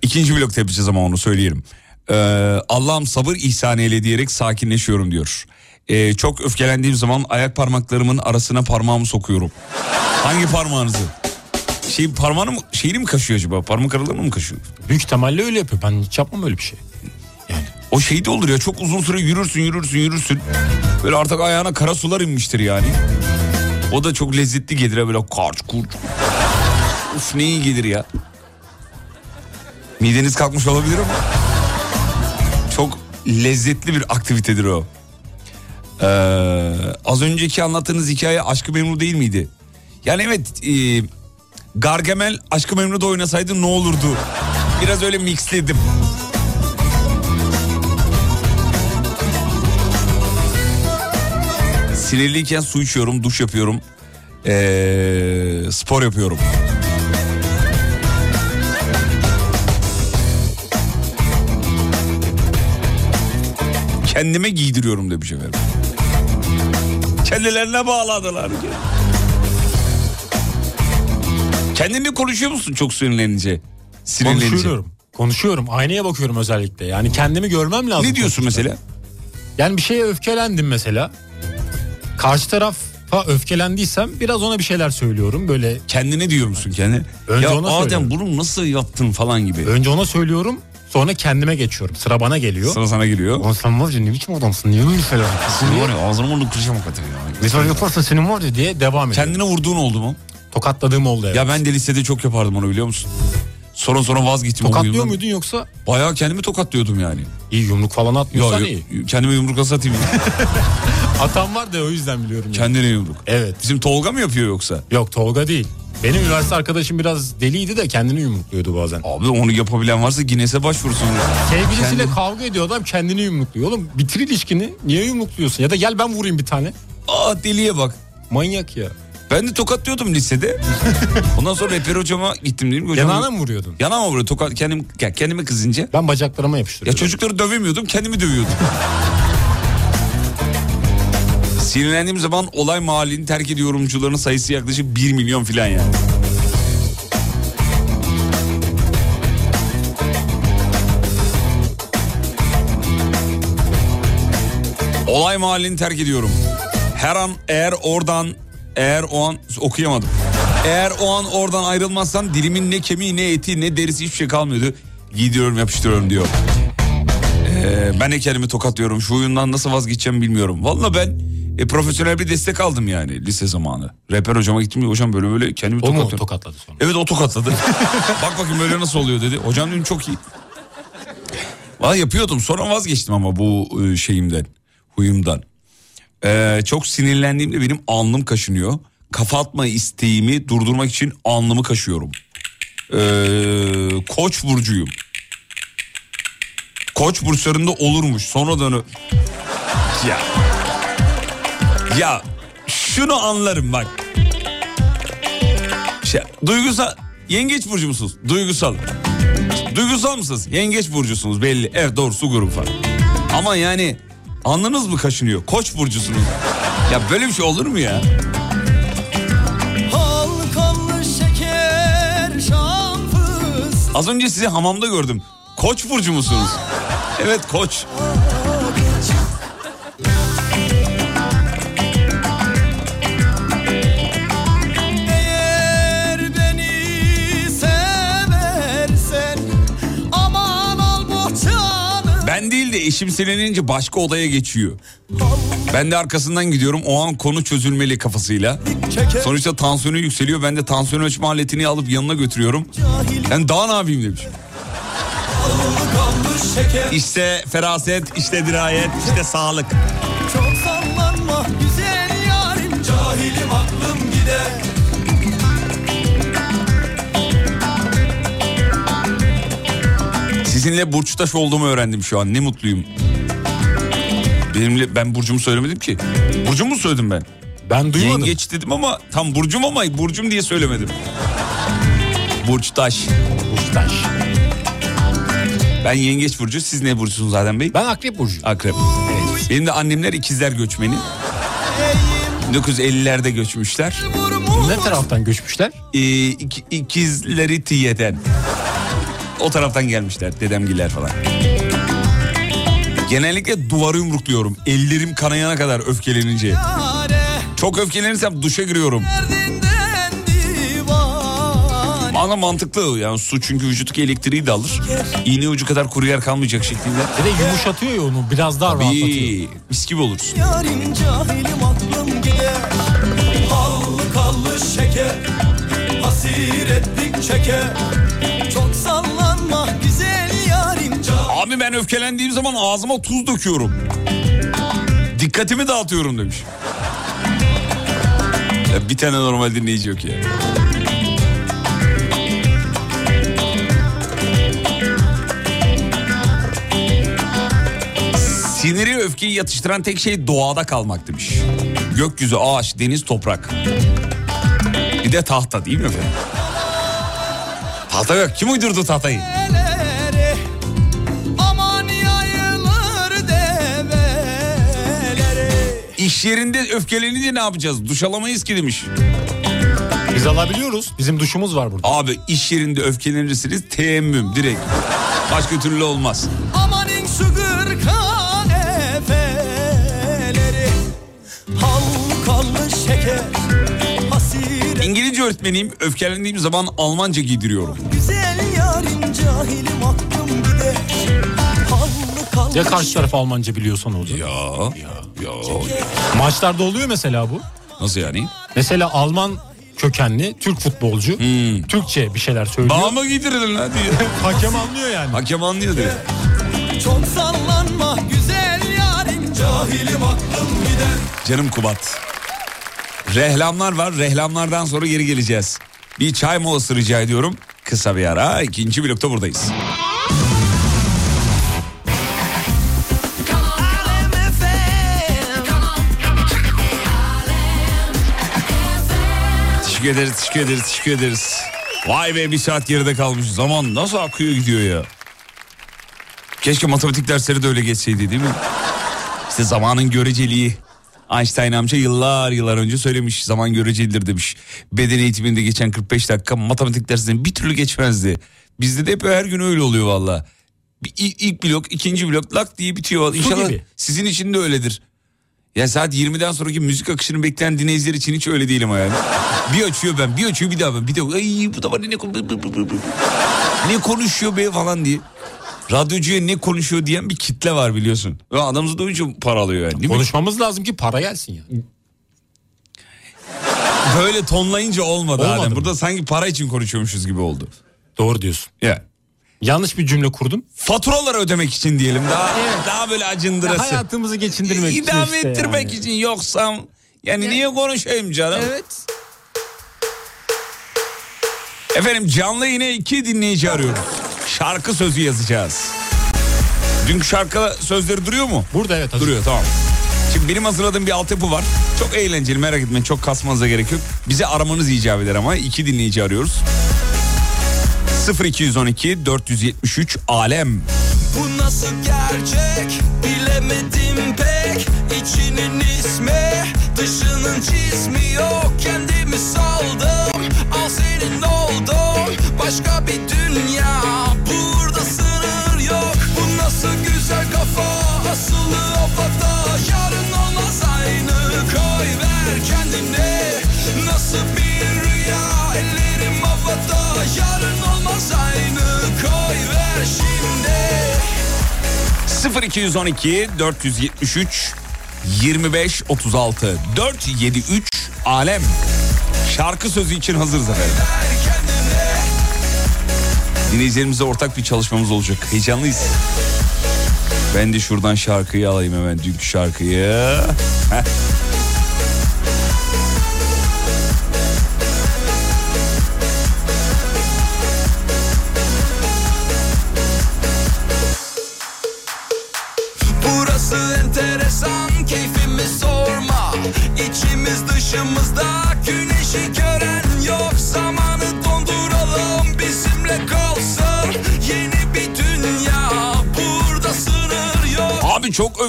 İkinci blokta yapacağız ama onu söyleyelim. Ee, Allah'ım sabır ihsan eyle diyerek sakinleşiyorum diyor. Ee, çok öfkelendiğim zaman ayak parmaklarımın arasına parmağımı sokuyorum. Hangi parmağınızı? Şey parmağını mı, şeyini mi kaşıyor acaba? Parmak aralarını mı kaşıyor? Büyük ihtimalle öyle yapıyor. Ben hiç yapmam öyle bir şey. O şey de olur ya çok uzun süre yürürsün yürürsün yürürsün. Böyle artık ayağına kara sular inmiştir yani. O da çok lezzetli gelir ha böyle karç kurç. Uf ne iyi gelir ya. Mideniz kalkmış olabilir ama. Çok lezzetli bir aktivitedir o. Ee, az önceki anlattığınız hikaye Aşkı Memnu değil miydi? Yani evet e, Gargamel Aşkı Memnu'da oynasaydı ne olurdu? Biraz öyle mixledim. Sinirliyken su içiyorum, duş yapıyorum. Ee, spor yapıyorum. Kendime giydiriyorum demiş efendim. Kendilerine bağladılar. Kendinle konuşuyor musun çok sinirlenince? Sinirlenince. Konuşuyorum. Konuşuyorum. Aynaya bakıyorum özellikle. Yani kendimi görmem lazım. Ne diyorsun mesela? Yani bir şeye öfkelendim mesela. Karşı tarafa öfkelendiysem biraz ona bir şeyler söylüyorum. Böyle Kendine diyor musun kendi? Önce ya ona Adem söylüyorum. bunu nasıl yaptın falan gibi. önce ona söylüyorum. Sonra kendime geçiyorum. Sıra bana geliyor. Sıra sana geliyor. Ulan sen var ya ne biçim adamsın? Niye böyle şeyler yapıyorsun? Var ya ağzını burnunu kıracağım hakikaten ya. Mesaj yaparsan senin var ya diye devam ediyor. Kendine vurduğun oldu mu? Tokatladığım oldu evet. Ya ben de lisede çok yapardım onu biliyor musun? Sonra sonra vazgeçtim. Tokatlıyor muydun yoksa? Bayağı kendimi tokatlıyordum yani. İyi yumruk falan atmıyorsan ya, iyi. kendime yumruk nasıl atayım? Atan var da o yüzden biliyorum. yani. Kendine yumruk. Evet. Bizim Tolga mı yapıyor yoksa? Yok Tolga değil. Benim üniversite arkadaşım biraz deliydi de kendini yumrukluyordu bazen. Abi onu yapabilen varsa Guinness'e başvursun. Sevgilisiyle Kendi- kavga ediyor adam kendini yumrukluyor. Oğlum bitir ilişkini niye yumrukluyorsun? Ya da gel ben vurayım bir tane. Aa deliye bak. Manyak ya. Ben de tokatlıyordum lisede. Ondan sonra reper hocama gittim dedim. Hocam, Yanağına mı vuruyordun? Yanağıma vuruyor. Tokat, kendim, ya kendime kızınca. Ben bacaklarıma Ya yapıştırıyordum. çocukları dövemiyordum kendimi dövüyordum. Sinirlendiğim zaman olay mahallini terk ediyorumcuların sayısı yaklaşık 1 milyon falan yani. Olay mahallini terk ediyorum. Her an eğer oradan eğer o an okuyamadım. Eğer o an oradan ayrılmazsam dilimin ne kemiği ne eti ne derisi hiçbir şey kalmıyordu. Gidiyorum yapıştırıyorum diyor. Ee, ben de kendimi tokatlıyorum. Şu oyundan nasıl vazgeçeceğim bilmiyorum. Valla ben e, profesyonel bir destek aldım yani lise zamanı. Reper hocama gittim hocam böyle böyle kendimi O mu tokatlıyorum. tokatladı sonra? Evet o tokatladı. Bak bakayım böyle nasıl oluyor dedi. Hocam dedim çok iyi. Valla yapıyordum sonra vazgeçtim ama bu e, şeyimden, huyumdan. Ee, çok sinirlendiğimde benim alnım kaşınıyor. Kafa atma isteğimi durdurmak için alnımı kaşıyorum. Ee, koç burcuyum. Koç burçlarında olurmuş. Sonradan Ya. Ya şunu anlarım bak. Şey, duygusal yengeç burcu musunuz? Duygusal. Duygusal mısınız? Yengeç burcusunuz belli. Evet doğru su grubu falan. Ama yani alnınız mı kaşınıyor? Koç burcusunuz. Ya böyle bir şey olur mu ya? Az önce sizi hamamda gördüm. Koç burcu musunuz? Evet koç. Eşim sinirlenince başka odaya geçiyor. Ben de arkasından gidiyorum o an konu çözülmeli kafasıyla. Sonuçta tansiyonu yükseliyor ben de tansiyon ölçme aletini alıp yanına götürüyorum. Ben daha ne yapayım demiş. İşte feraset, işte dirayet, işte sağlık. Sizinle burçtaş olduğumu öğrendim şu an. Ne mutluyum. Benimle ben burcumu söylemedim ki. Burcumu mu söyledim ben? Ben duymadım. Yengeç dedim ama tam burcum ama burcum diye söylemedim. Burçtaş. Burçtaş. Ben yengeç burcu. Siz ne burcusunuz zaten bey? Ben akrep burcu. Akrep. Evet. Benim de annemler ikizler göçmeni. 1950'lerde göçmüşler. Ne taraftan göçmüşler? Ee, ik- ikizleri Tiye'den. O taraftan gelmişler dedemgiller falan. Genellikle duvarı yumrukluyorum. Ellerim kanayana kadar öfkelenince. Çok öfkelenirsem duşa giriyorum. Bana mantıklı yani su çünkü vücuttaki elektriği de alır. İğne ucu kadar kuru yer kalmayacak şeklinde. Bir de yumuşatıyor ya onu biraz daha rahatlatıyor. Bir mis gibi olursun. Yarim cahilim aklım gider Hallı kallı şeker Hasiretlik çeker Çok yarim Abi ben öfkelendiğim zaman ağzıma tuz döküyorum. Dikkatimi dağıtıyorum demiş. Ya bir tane normal dinleyici yok ya. Siniri öfkeyi yatıştıran tek şey doğada kalmak demiş. Gökyüzü, ağaç, deniz, toprak. Bir de tahta değil mi efendim? Tahta yok. Kim uydurdu tahtayı? İş yerinde öfkelenince ne yapacağız? Duş alamayız ki demiş. Biz alabiliyoruz. Bizim duşumuz var burada. Abi iş yerinde öfkelenirsiniz teyemmüm direkt. Başka türlü olmaz. Amanin şu gırkan efeleri şeker İngilizce öğretmeniyim. Öfkelendiğim zaman Almanca giydiriyorum. güzel yarim cahilim aklım gider Ya karşı taraf Almanca biliyorsan olacak. Ya, ya, ya. Maçlarda oluyor mesela bu. Nasıl yani? Mesela Alman kökenli Türk futbolcu Türkçe bir şeyler söylüyor. Bağ mı giydirdin lan diye. Hakem anlıyor yani. Hakem anlıyor diyor. Çok sallanma güzel yarim Cahilim aklım gider Canım Kubat. Rehlamlar var. Rehlamlardan sonra geri geleceğiz. Bir çay molası rica ediyorum. Kısa bir ara. ikinci blokta buradayız. Teşekkür ederiz, teşekkür ederiz, teşekkür ederiz. Vay be bir saat geride kalmış. Zaman nasıl akıyor gidiyor ya. Keşke matematik dersleri de öyle geçseydi değil mi? İşte zamanın göreceliği. Einstein amca yıllar yıllar önce söylemiş zaman görecelidir demiş. Beden eğitiminde geçen 45 dakika matematik dersinden bir türlü geçmezdi. Bizde de hep her gün öyle oluyor valla. İlk, blok ikinci blok lak diye bitiyor. İnşallah sizin için de öyledir. Ya saat 20'den sonraki müzik akışını bekleyen dinleyiciler için hiç öyle değilim yani. bir açıyor ben bir açıyor bir daha ben bir de ay bu da var ne, ne konuşuyor be falan diye. Radyocuya ne konuşuyor diyen bir kitle var biliyorsun. Ve adamımız da onun için para alıyor yani değil mi? Konuşmamız lazım ki para gelsin ya. Böyle tonlayınca olmadı, Olmadı Adem. mı? Burada sanki para için konuşuyormuşuz gibi oldu. Doğru diyorsun. Ya. Yanlış bir cümle kurdum. Faturaları ödemek için diyelim. Daha daha böyle acındırası. Hayatımızı geçindirmek için İdame işte ettirmek yani. için yoksam yani niye konuşayım canım? Evet. Efendim canlı yine iki dinleyici arıyoruz. Şarkı sözü yazacağız. Dünkü şarkı sözleri duruyor mu? Burada evet. hazır. Duruyor tamam. Şimdi benim hazırladığım bir altyapı var. Çok eğlenceli merak etmeyin çok kasmanıza gerek yok. Bize aramanız icap eder ama iki dinleyici arıyoruz. 0212 473 alem. Bu nasıl gerçek? Bilemedim pek. İçinin ismi dışının cismi yok. Kendimi saldım al senin oldum. Başka bir dünya burada sınır yok. Bu nasıl güzel kafa asılı afata 0212 473 25 36 473 alem şarkı sözü için hazırız efendim. Dinleyicilerimizle ortak bir çalışmamız olacak. Heyecanlıyız. Ben de şuradan şarkıyı alayım hemen dünkü şarkıyı.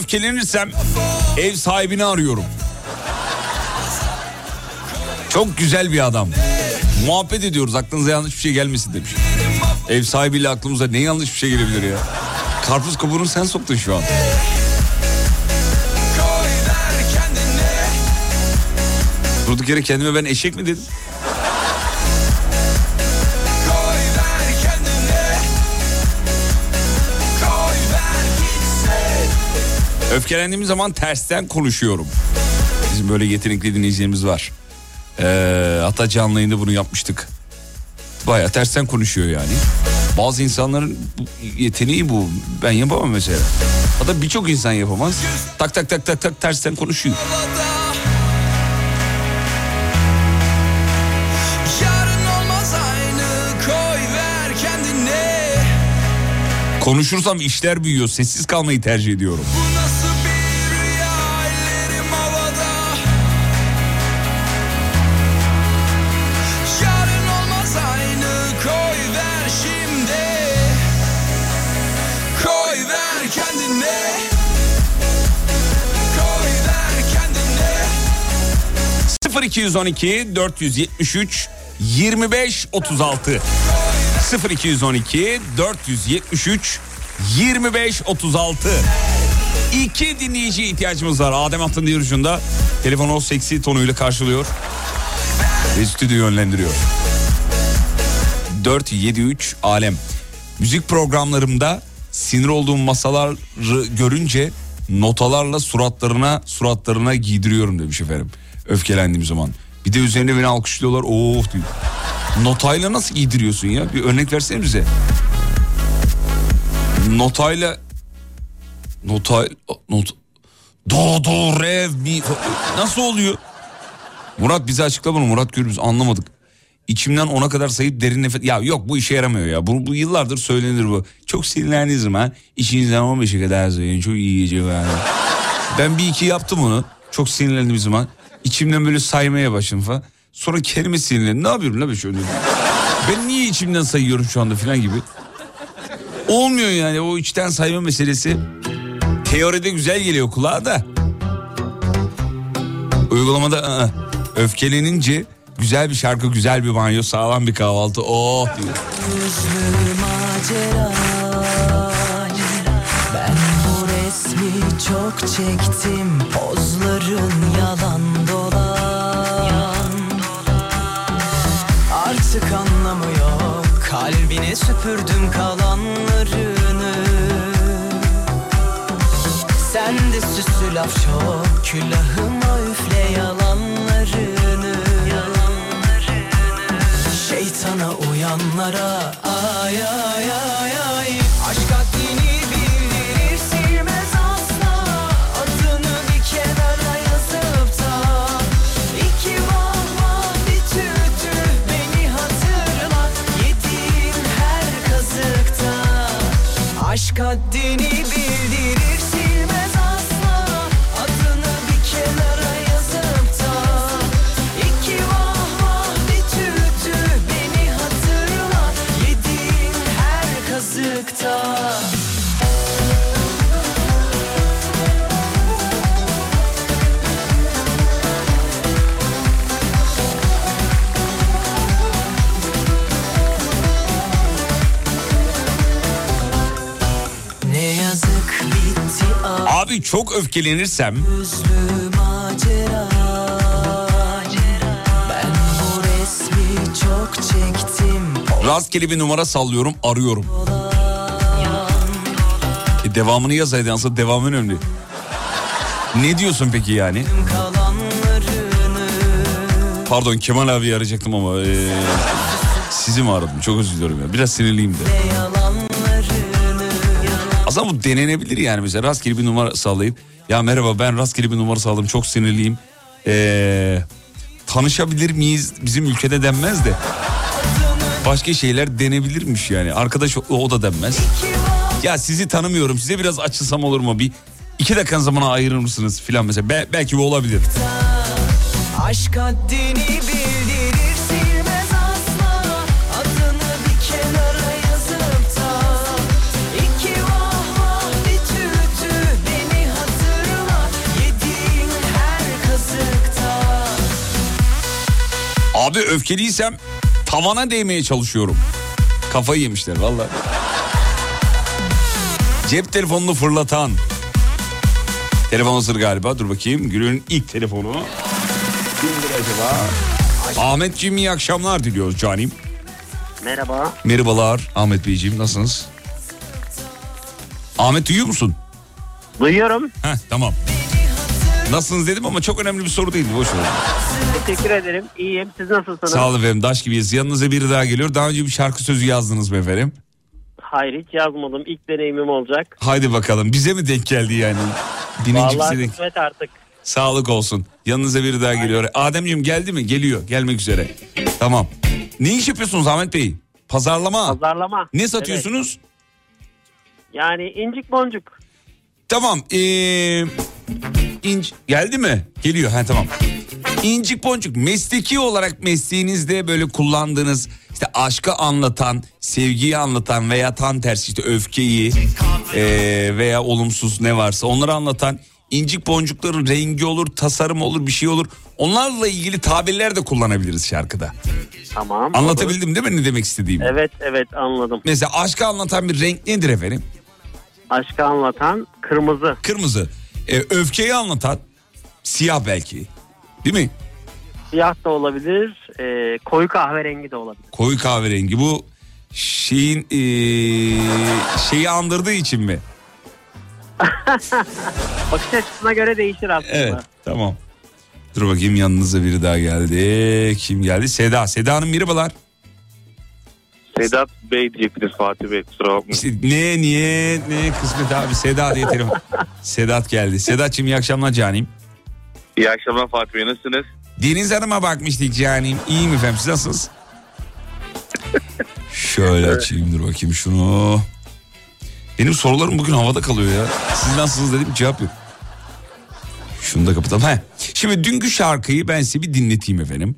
Öfkelenirsem ev sahibini arıyorum. Çok güzel bir adam. Muhabbet ediyoruz aklınıza yanlış bir şey gelmesin demiş. Ev sahibiyle aklımıza ne yanlış bir şey gelebilir ya. Karpuz kabuğunu sen soktun şu an. Durduk yere kendime ben eşek mi dedim? Öfkelendiğim zaman tersten konuşuyorum. Bizim böyle yetenekli dinleyicilerimiz var. Ee, hatta canlı yayında bunu yapmıştık. Baya tersten konuşuyor yani. Bazı insanların yeteneği bu. Ben yapamam mesela. Hatta birçok insan yapamaz. Tak tak tak tak tak tersten konuşuyor. Konuşursam işler büyüyor. Sessiz kalmayı tercih ediyorum. 0212 473 25 36 0212 473 25 36 İki dinleyici ihtiyacımız var. Adem Altın Yürüyüşü'nde telefonu o seksi tonuyla karşılıyor. Ve stüdyo yönlendiriyor. 473 Alem. Müzik programlarımda sinir olduğum masaları görünce notalarla suratlarına suratlarına giydiriyorum demiş efendim. Öfkelendiğim zaman. Bir de üzerine beni alkışlıyorlar. Oh diyor. Notayla nasıl giydiriyorsun ya? Bir örnek versene bize. Notayla notay not do do re mi nasıl oluyor? Murat bize açıkla bunu. Murat Gürbüz anlamadık. İçimden ona kadar sayıp derin nefes... Ya yok bu işe yaramıyor ya. Bu, bu yıllardır söylenir bu. Çok sinirlendiğiniz zaman içinizden 15'e kadar sayın. Çok iyi gece yani. Ben bir iki yaptım onu. Çok sinirlendiğim zaman. İçimden böyle saymaya başladım falan. Sonra kelime sinirlendim. Ne yapıyorum la ben şöyle? Ben niye içimden sayıyorum şu anda falan gibi. Olmuyor yani o içten sayma meselesi. Teoride güzel geliyor kulağa da. Uygulamada ı-ı. öfkelenince güzel bir şarkı, güzel bir banyo, sağlam bir kahvaltı. Oh diyor. Çok çektim Pozların yalan dolan. Artık anlamı yok Kalbine süpürdüm kalanlarını. Sen de süslü laf çok Külahıma üfle yalanlarını. Şeytana uyanlara ay ay ay Abi çok öfkelenirsem macera çok rastgele bir numara sallıyorum, arıyorum. E Devamını yazaydın aslında devamı önemli. Ne diyorsun peki yani? Pardon Kemal abi arayacaktım ama eee, sizi mi aradım? Çok özür diliyorum ya. Biraz sinirliyim de. Aslında bu denenebilir yani mesela rastgele bir numara sallayıp ya merhaba ben rastgele bir numara salladım çok sinirliyim. Eee, tanışabilir miyiz bizim ülkede denmez de. Başka şeyler denebilirmiş yani. Arkadaş o, o da denmez. Ya sizi tanımıyorum size biraz açılsam olur mu bir iki dakikan zamana ayırır mısınız filan mesela. Be- belki bu olabilir. Aşk haddini bildirir Abi öfkeliysem tavana değmeye çalışıyorum. Kafayı yemişler valla. Cep telefonunu fırlatan. Telefon hazır galiba. Dur bakayım. Gül'ün ilk telefonu. Kimdir acaba? Ahmetciğim iyi akşamlar diliyoruz canim. Merhaba. Merhabalar Ahmet Beyciğim nasılsınız? Ahmet duyuyor musun? Duyuyorum. Heh tamam. Nasılsınız dedim ama çok önemli bir soru değildi. Boş ver. Teşekkür ederim. İyiyim. Siz nasılsınız? Sağ olun efendim. Daş gibiyiz. Yanınıza biri daha geliyor. Daha önce bir şarkı sözü yazdınız mı efendim? Hayır hiç yazmadım. İlk deneyimim olacak. Haydi bakalım. Bize mi denk geldi yani? Bininci Vallahi bize denk. kısmet artık. Sağlık olsun. Yanınıza biri daha geliyor. Ademciğim geldi mi? Geliyor. Gelmek üzere. Tamam. Ne iş yapıyorsunuz Ahmet Bey? Pazarlama. Pazarlama. Ne satıyorsunuz? Yani incik boncuk. Tamam. Ee, inc geldi mi? Geliyor. Ha tamam. İncik boncuk mesleki olarak mesleğinizde böyle kullandığınız işte aşkı anlatan, sevgiyi anlatan veya tam tersi işte öfkeyi ee, veya olumsuz ne varsa onları anlatan incik boncukların rengi olur, tasarım olur, bir şey olur. Onlarla ilgili tabirler de kullanabiliriz şarkıda. Tamam. olur. Anlatabildim değil mi ne demek istediğimi? Evet evet anladım. Mesela aşkı anlatan bir renk nedir efendim? Aşkı anlatan kırmızı. Kırmızı. Ee, öfkeyi anlatan siyah belki. Değil mi? Siyah da olabilir. e, koyu kahverengi de olabilir. Koyu kahverengi. Bu şeyin ee, şeyi andırdığı için mi? Bakış açısına göre değişir aslında. Evet tamam. Dur bakayım yanınıza biri daha geldi. Kim geldi? Seda. Seda Hanım merhabalar. Sedat Bey diyecektiniz Fatih Bey kusura bakmayın. İşte ne niye ne kısmet abi Seda diye telefon. Sedat geldi. Sedat'cığım iyi akşamlar canim. İyi akşamlar Fatih Bey nasılsınız? Deniz Hanım'a bakmıştık canim. İyiyim efendim siz nasılsınız? Şöyle açayım dur bakayım şunu. Benim sorularım bugün havada kalıyor ya. Siz nasılsınız dedim cevap yok. Şunu da kapatalım. He. Şimdi dünkü şarkıyı ben size bir dinleteyim efendim.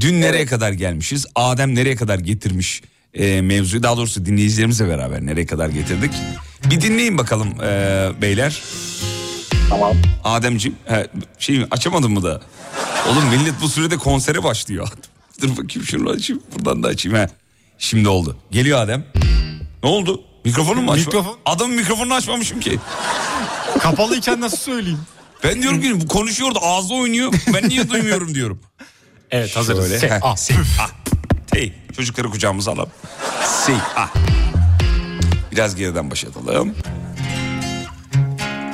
Dün nereye kadar gelmişiz? Adem nereye kadar getirmiş e, mevzuyu? Daha doğrusu dinleyicilerimizle beraber nereye kadar getirdik? Bir dinleyin bakalım e, beyler. Tamam. Ademciğim he, şey açamadın mı da? Oğlum millet bu sürede konsere başlıyor. Dur bakayım şunu açayım. Buradan da açayım he. Şimdi oldu. Geliyor Adem. Ne oldu? Mikrofonu mu açma? Mikrofon- Adamın mikrofonunu açmamışım ki. Kapalıyken nasıl söyleyeyim? Ben diyorum ki bu konuşuyordu ağzı oynuyor. Ben niye duymuyorum diyorum. Evet hazırız. Şöyle. Se, ah, se, ah. Hey, çocukları kucağımıza alalım. Se, ah. Biraz geriden başlatalım.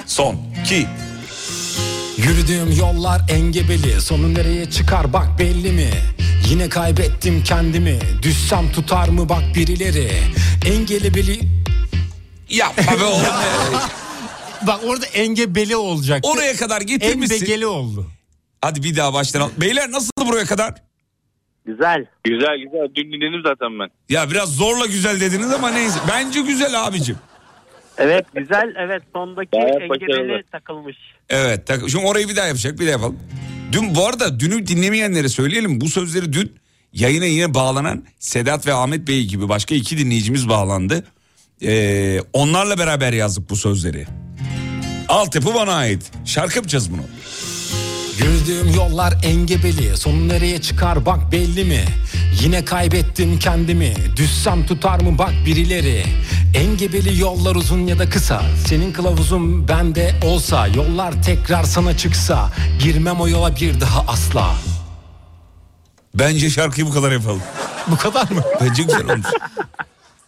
Son, iki, Yürüdüğüm yollar engebeli Sonu nereye çıkar bak belli mi Yine kaybettim kendimi Düşsem tutar mı bak birileri Engebeli Yapma be oğlum. Bak orada engebeli olacak. Oraya kadar getirmişsin. Enbegeli oldu. Hadi bir daha baştan. Beyler nasıldı buraya kadar? Güzel. Güzel güzel dün dinledim zaten ben. Ya biraz zorla güzel dediniz ama neyse. Bence güzel abicim. Evet güzel. Evet sondaki Gayet engebeli takılmış. Evet. tak- Şimdi orayı bir daha yapacak. Bir daha yapalım. Dün bu arada dünü dinlemeyenlere söyleyelim. Bu sözleri dün yayına yine bağlanan Sedat ve Ahmet Bey gibi başka iki dinleyicimiz bağlandı. Ee, onlarla beraber yazdık bu sözleri. Altyapı bana ait. Şarkı yapacağız bunu. Yürüdüğüm yollar engebeli Sonu nereye çıkar bak belli mi Yine kaybettim kendimi Düşsem tutar mı bak birileri Engebeli yollar uzun ya da kısa Senin kılavuzun bende olsa Yollar tekrar sana çıksa Girmem o yola bir daha asla Bence şarkıyı bu kadar yapalım. Bu kadar mı? Bence güzel olmuş.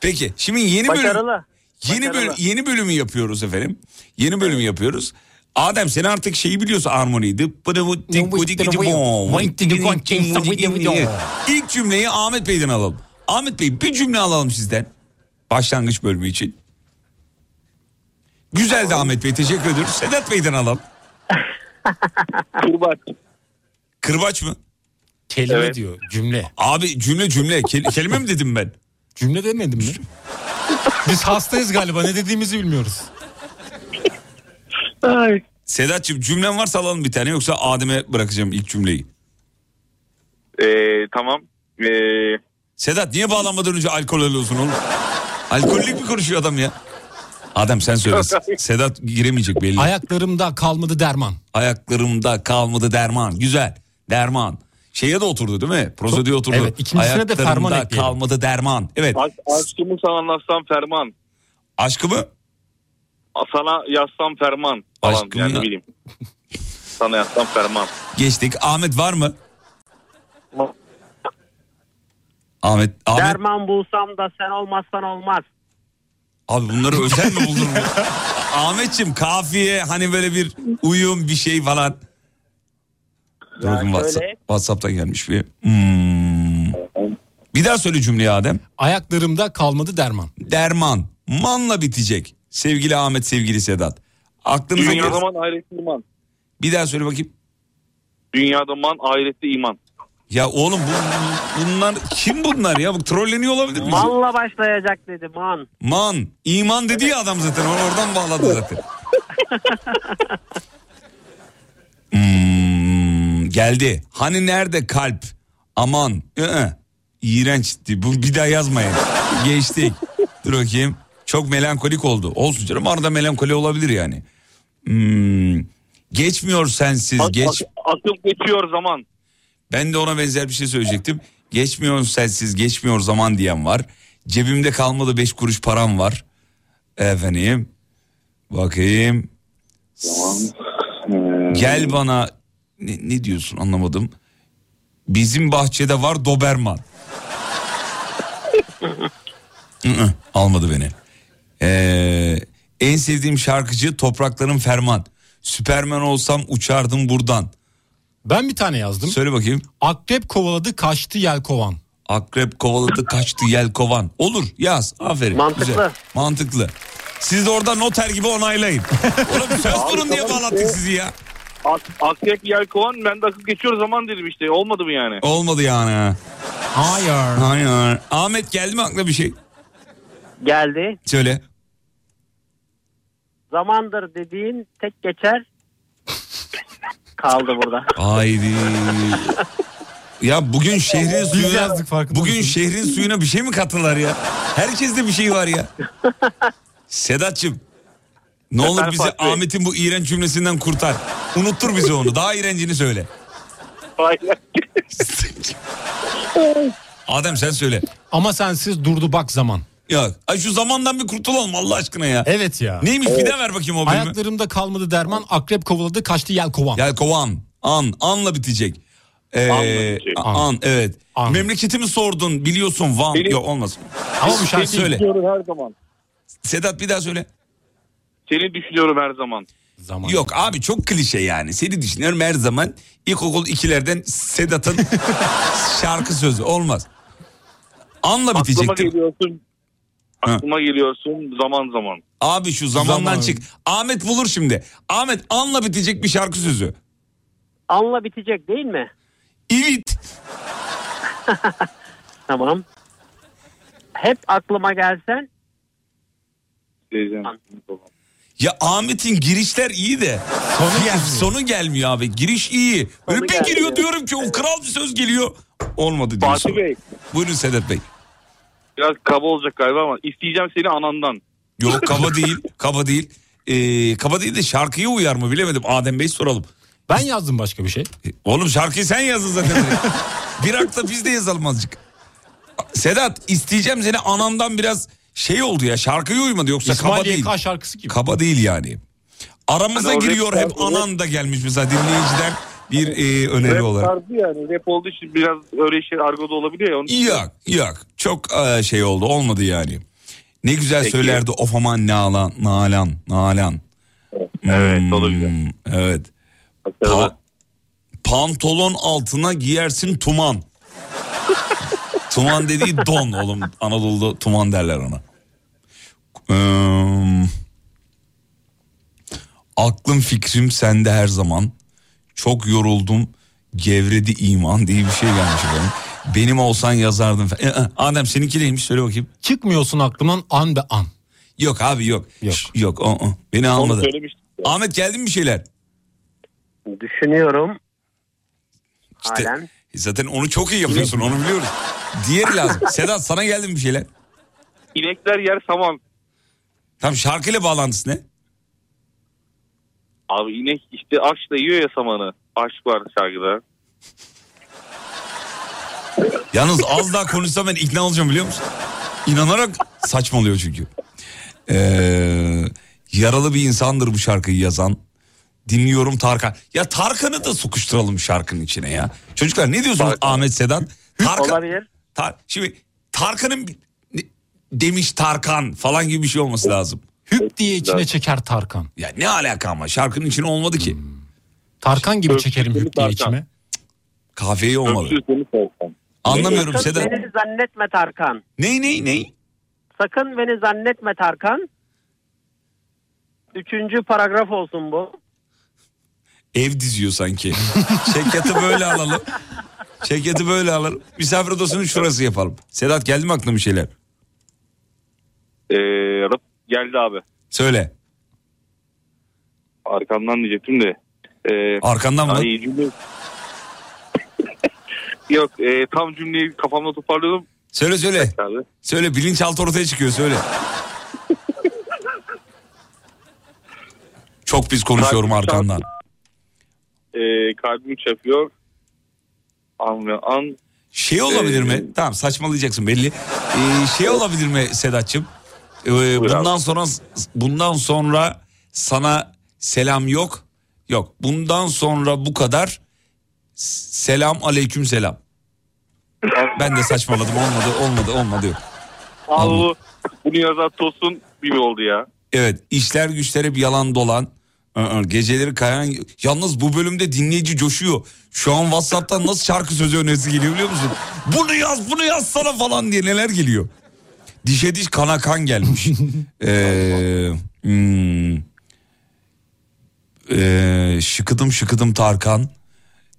Peki şimdi yeni bölüm Başarılı. Yeni, böl- Başarılı. yeni bölümü yapıyoruz efendim. Yeni bölümü yapıyoruz. Adem sen artık şeyi biliyorsun armoniyi. İlk cümleyi Ahmet Bey'den alalım. Ahmet Bey bir cümle alalım sizden. Başlangıç bölümü için. Güzeldi Ahmet Bey teşekkür ediyoruz. Sedat Bey'den alalım. Kurbaç. Kırbaç mı? Kelime Evet. diyor cümle. Abi cümle cümle. Kel- kelime mi dedim ben? Cümle demedim mi? Biz hastayız galiba ne dediğimizi bilmiyoruz. Ay. Sedat'cığım cümlen varsa alalım bir tane yoksa Adem'e bırakacağım ilk cümleyi. Ee, tamam. Ee, Sedat niye bağlanmadan önce alkol alıyorsun oğlum? Alkollük mi konuşuyor adam ya? Adem sen söyle. Sedat giremeyecek belli. Ayaklarımda kalmadı derman. Ayaklarımda kalmadı derman. Güzel. Derman. Şeye de oturdu değil mi? Prosedüre oturdu. Evet, ikincisine de ferman Ayaklarımda ekleyelim. kalmadı derman. Evet. aşk, aşkımı sana anlatsam ferman. Aşkımı? Sana yazsam ferman. Falan Aşkımı yani ya- bileyim. Sana yazsam ferman. Geçtik. Ahmet var mı? Ahmet. Ahmet. Derman bulsam da sen olmazsan olmaz. Abi bunları özel mi buldun? Ahmetçim kafiye hani böyle bir uyum bir şey falan. Dur WhatsApp, WhatsApp'tan gelmiş bir. Hmm. Bir daha söyle cümleyi Adem. Ayaklarımda kalmadı derman. Derman. Manla bitecek. Sevgili Ahmet, sevgili Sedat. Aklınıza Dünyada gel. man ahirette iman. Bir daha söyle bakayım. Dünyada man ahirette iman. Ya oğlum bu, bunlar kim bunlar ya? Bu trolleniyor olabilir mi? Malla başlayacak dedi man. Man. iman dedi ya adam zaten. Onu oradan bağladı zaten. Hmm, geldi. Hani nerede kalp? Aman. İğrençti. Bu bir daha yazmayın. Geçtik. Dur bakayım. Çok melankolik oldu. Olsun canım arada melankoli olabilir yani. Hmm, geçmiyor sensiz. Ak- Geç. ak- akıl geçiyor zaman. Ben de ona benzer bir şey söyleyecektim. Geçmiyor sensiz geçmiyor zaman diyen var. Cebimde kalmadı beş kuruş param var. Efendim. Bakayım. Gel bana. Ne, ne diyorsun anlamadım. Bizim bahçede var Doberman. Almadı beni. Ee, en sevdiğim şarkıcı Toprakların Ferman. Süpermen olsam uçardım buradan. Ben bir tane yazdım. Söyle bakayım. Akrep kovaladı kaçtı yelkovan. Akrep kovaladı kaçtı yel kovan. Olur yaz aferin. Mantıklı. Güzel. Mantıklı. Siz de orada noter gibi onaylayın. Oğlum söz durun diye bağlattık sizi ya. Ak- akrep yelkovan ben de akıl geçiyor zaman dedim işte. Olmadı mı yani? Olmadı yani. Hayır. Hayır. Ahmet geldi mi aklına bir şey? Geldi. Söyle. Zamandır dediğin tek geçer. Kaldı burada. Haydi. Ya bugün şehrin suyuna yazdık, farkında bugün mısın? şehrin suyuna bir şey mi kattılar ya? Herkeste bir şey var ya. Sedat'cığım ne olur Efendim bizi Fatih? Ahmet'in bu iğrenç cümlesinden kurtar. Unuttur bize onu. Daha iğrencini söyle. Hayır. Adem sen söyle. Ama sensiz durdu bak zaman. Ya ay şu zamandan bir kurtulalım Allah aşkına ya. Evet ya. Neymiş bir daha ver bakayım o bölümü. Ayaklarımda kalmadı derman akrep kovaladı kaçtı yelkovan. Gel kovan. An. Anla bitecek. Ee, Anla bitecek. an. evet. An. Memleketimi sordun biliyorsun Van. Benim- Yok olmaz. Ama bu şarkı Söyle. Düşünüyorum her zaman. Sedat bir daha söyle. Seni düşünüyorum her zaman. Zaman. Yok abi çok klişe yani. Seni düşünüyorum her zaman ilkokul ikilerden Sedat'ın şarkı sözü olmaz. Anla Aklıma bitecekti. geliyorsun. Ha. Aklıma geliyorsun zaman zaman. Abi şu zamandan Zaman. çık. Ahmet bulur şimdi. Ahmet anla bitecek bir şarkı sözü. Anla bitecek değil mi? Evet. Tamam. Hep aklıma gelsen Diyeceğim. Ya Ahmet'in girişler iyi de Sonu gelmiyor. sonu gelmiyor abi. Giriş iyi. Böyle Sonu bir gelmiyor. giriyor diyorum ki o kral bir söz geliyor. Olmadı diyor. Fatih Bey Buyurun Sedat Bey. Biraz kaba olacak galiba ama isteyeceğim seni anandan. Yok kaba değil. Kaba değil. Ee, kaba değil de şarkıya uyar mı bilemedim. Adem Bey soralım. Ben yazdım başka bir şey. E, Oğlum şarkıyı sen yazdın zaten. bir hakta biz de yazalım azıcık. Sedat isteyeceğim seni anandan biraz şey oldu ya şarkıya uymadı yoksa kaba İsmail değil. YK şarkısı gibi. Kaba değil yani. Aramıza Hani giriyor hep anan da gelmiş mesela dinleyiciden bir e, öneri Rap olarak. tarzı yani. Rap olduğu için biraz öyle işler argoda olabiliyor ya. Onun Yok yok çok e, şey oldu olmadı yani. Ne güzel Peki. söylerdi of aman nalan, nalan, nalan. Evet. Hmm, evet. Başarılı. Pa- pantolon altına giyersin tuman. tuman dediği don oğlum. Anadolu'da tuman derler ona. Ee, aklım fikrim sende her zaman. Çok yoruldum. Gevredi iman diye bir şey gelmiş efendim. Benim olsan yazardım. falan. Ee, Adem seninki neymiş söyle bakayım. Çıkmıyorsun aklımdan an be an. Yok abi yok. Yok. Şş, Yok. o- o. Beni almadı. Ahmet geldi mi bir şeyler? Düşünüyorum. İşte, Halen. zaten onu çok iyi yapıyorsun onu biliyoruz. Diğeri lazım. Sedat sana geldi mi bir şeyler? İnekler yer saman. Tam şarkıyla bağlantısı ne? Abi inek işte aşkla yiyor ya samanı. Aşk var şarkıda. Yalnız az daha konuşsam ben ikna olacağım biliyor musun? İnanarak saçmalıyor çünkü. Ee, yaralı bir insandır bu şarkıyı yazan. Dinliyorum Tarkan. Ya Tarkan'ı da sokuşturalım şarkının içine ya. Çocuklar ne diyorsunuz Tarkan. Ahmet Sedat? Tarkan, Olabilir. Tar- şimdi Tarkan'ın demiş Tarkan falan gibi bir şey olması lazım. Hüp diye içine çeker Tarkan. Ya ne alaka ama şarkının içine olmadı ki. Tarkan gibi Öpsün çekerim hüp diye Tarkan. içime. Kafeyi olmadı. Öpsün seni sorsan. Anlamıyorum Sakın Sedat. beni zannetme Tarkan. Ney ney ney? Sakın beni zannetme Tarkan. Üçüncü paragraf olsun bu. Ev diziyor sanki. Çekyatı böyle alalım. Çekyatı böyle alalım. Misafir odasının şurası yapalım. Sedat geldi mi aklına bir şeyler? Ee, rap geldi abi. Söyle. Arkamdan diyecektim de. Ee, Arkandan mı? ay, cümle... Yok e, tam cümleyi kafamda toparlıyordum. Söyle söyle. Abi. Söyle bilinçaltı ortaya çıkıyor söyle. Çok pis konuşuyorum Kalbim arkandan. E, kalbim çarpıyor. An ve an. Şey olabilir mi? Ee, Tamam saçmalayacaksın belli. Ee, şey olabilir mi Sedat'cığım? Ee, bundan sonra bundan sonra sana selam yok. Yok. Bundan sonra bu kadar. Selam aleyküm selam. Ben de saçmaladım olmadı olmadı olmadı yok. Bu, bunu yazan Tosun gibi oldu ya. Evet işler güçler hep yalan dolan. Geceleri kayan yalnız bu bölümde dinleyici coşuyor. Şu an Whatsapp'tan nasıl şarkı sözü önerisi geliyor biliyor musun? Bunu yaz bunu yazsana falan diye neler geliyor. Dişe diş kana kan gelmiş. ee, hmm, ee, şıkıdım şıkıdım Tarkan.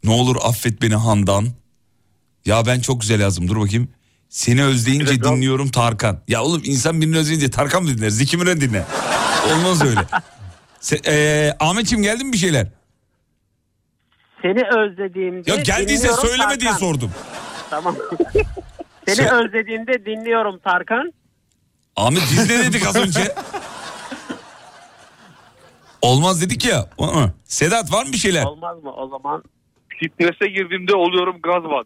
Ne olur affet beni Handan. Ya ben çok güzel yazdım dur bakayım. Seni özleyince Evet, tamam. dinliyorum Tarkan. Ya oğlum insan birini özleyince Tarkan mı dinler? Zeki Müren dinle. Olmaz öyle. Se- ee, Ahmetciğim geldi mi bir şeyler? Seni özlediğimde Ya geldiyse dinliyorum söyleme diye Tarkan. sordum. Tamam. Seni Sö- özlediğimde dinliyorum Tarkan. Ahmet biz ne dedik az önce? Olmaz dedik ya. Sedat var mı bir şeyler? Olmaz mı o zaman? Strese girdiğimde oluyorum gazban.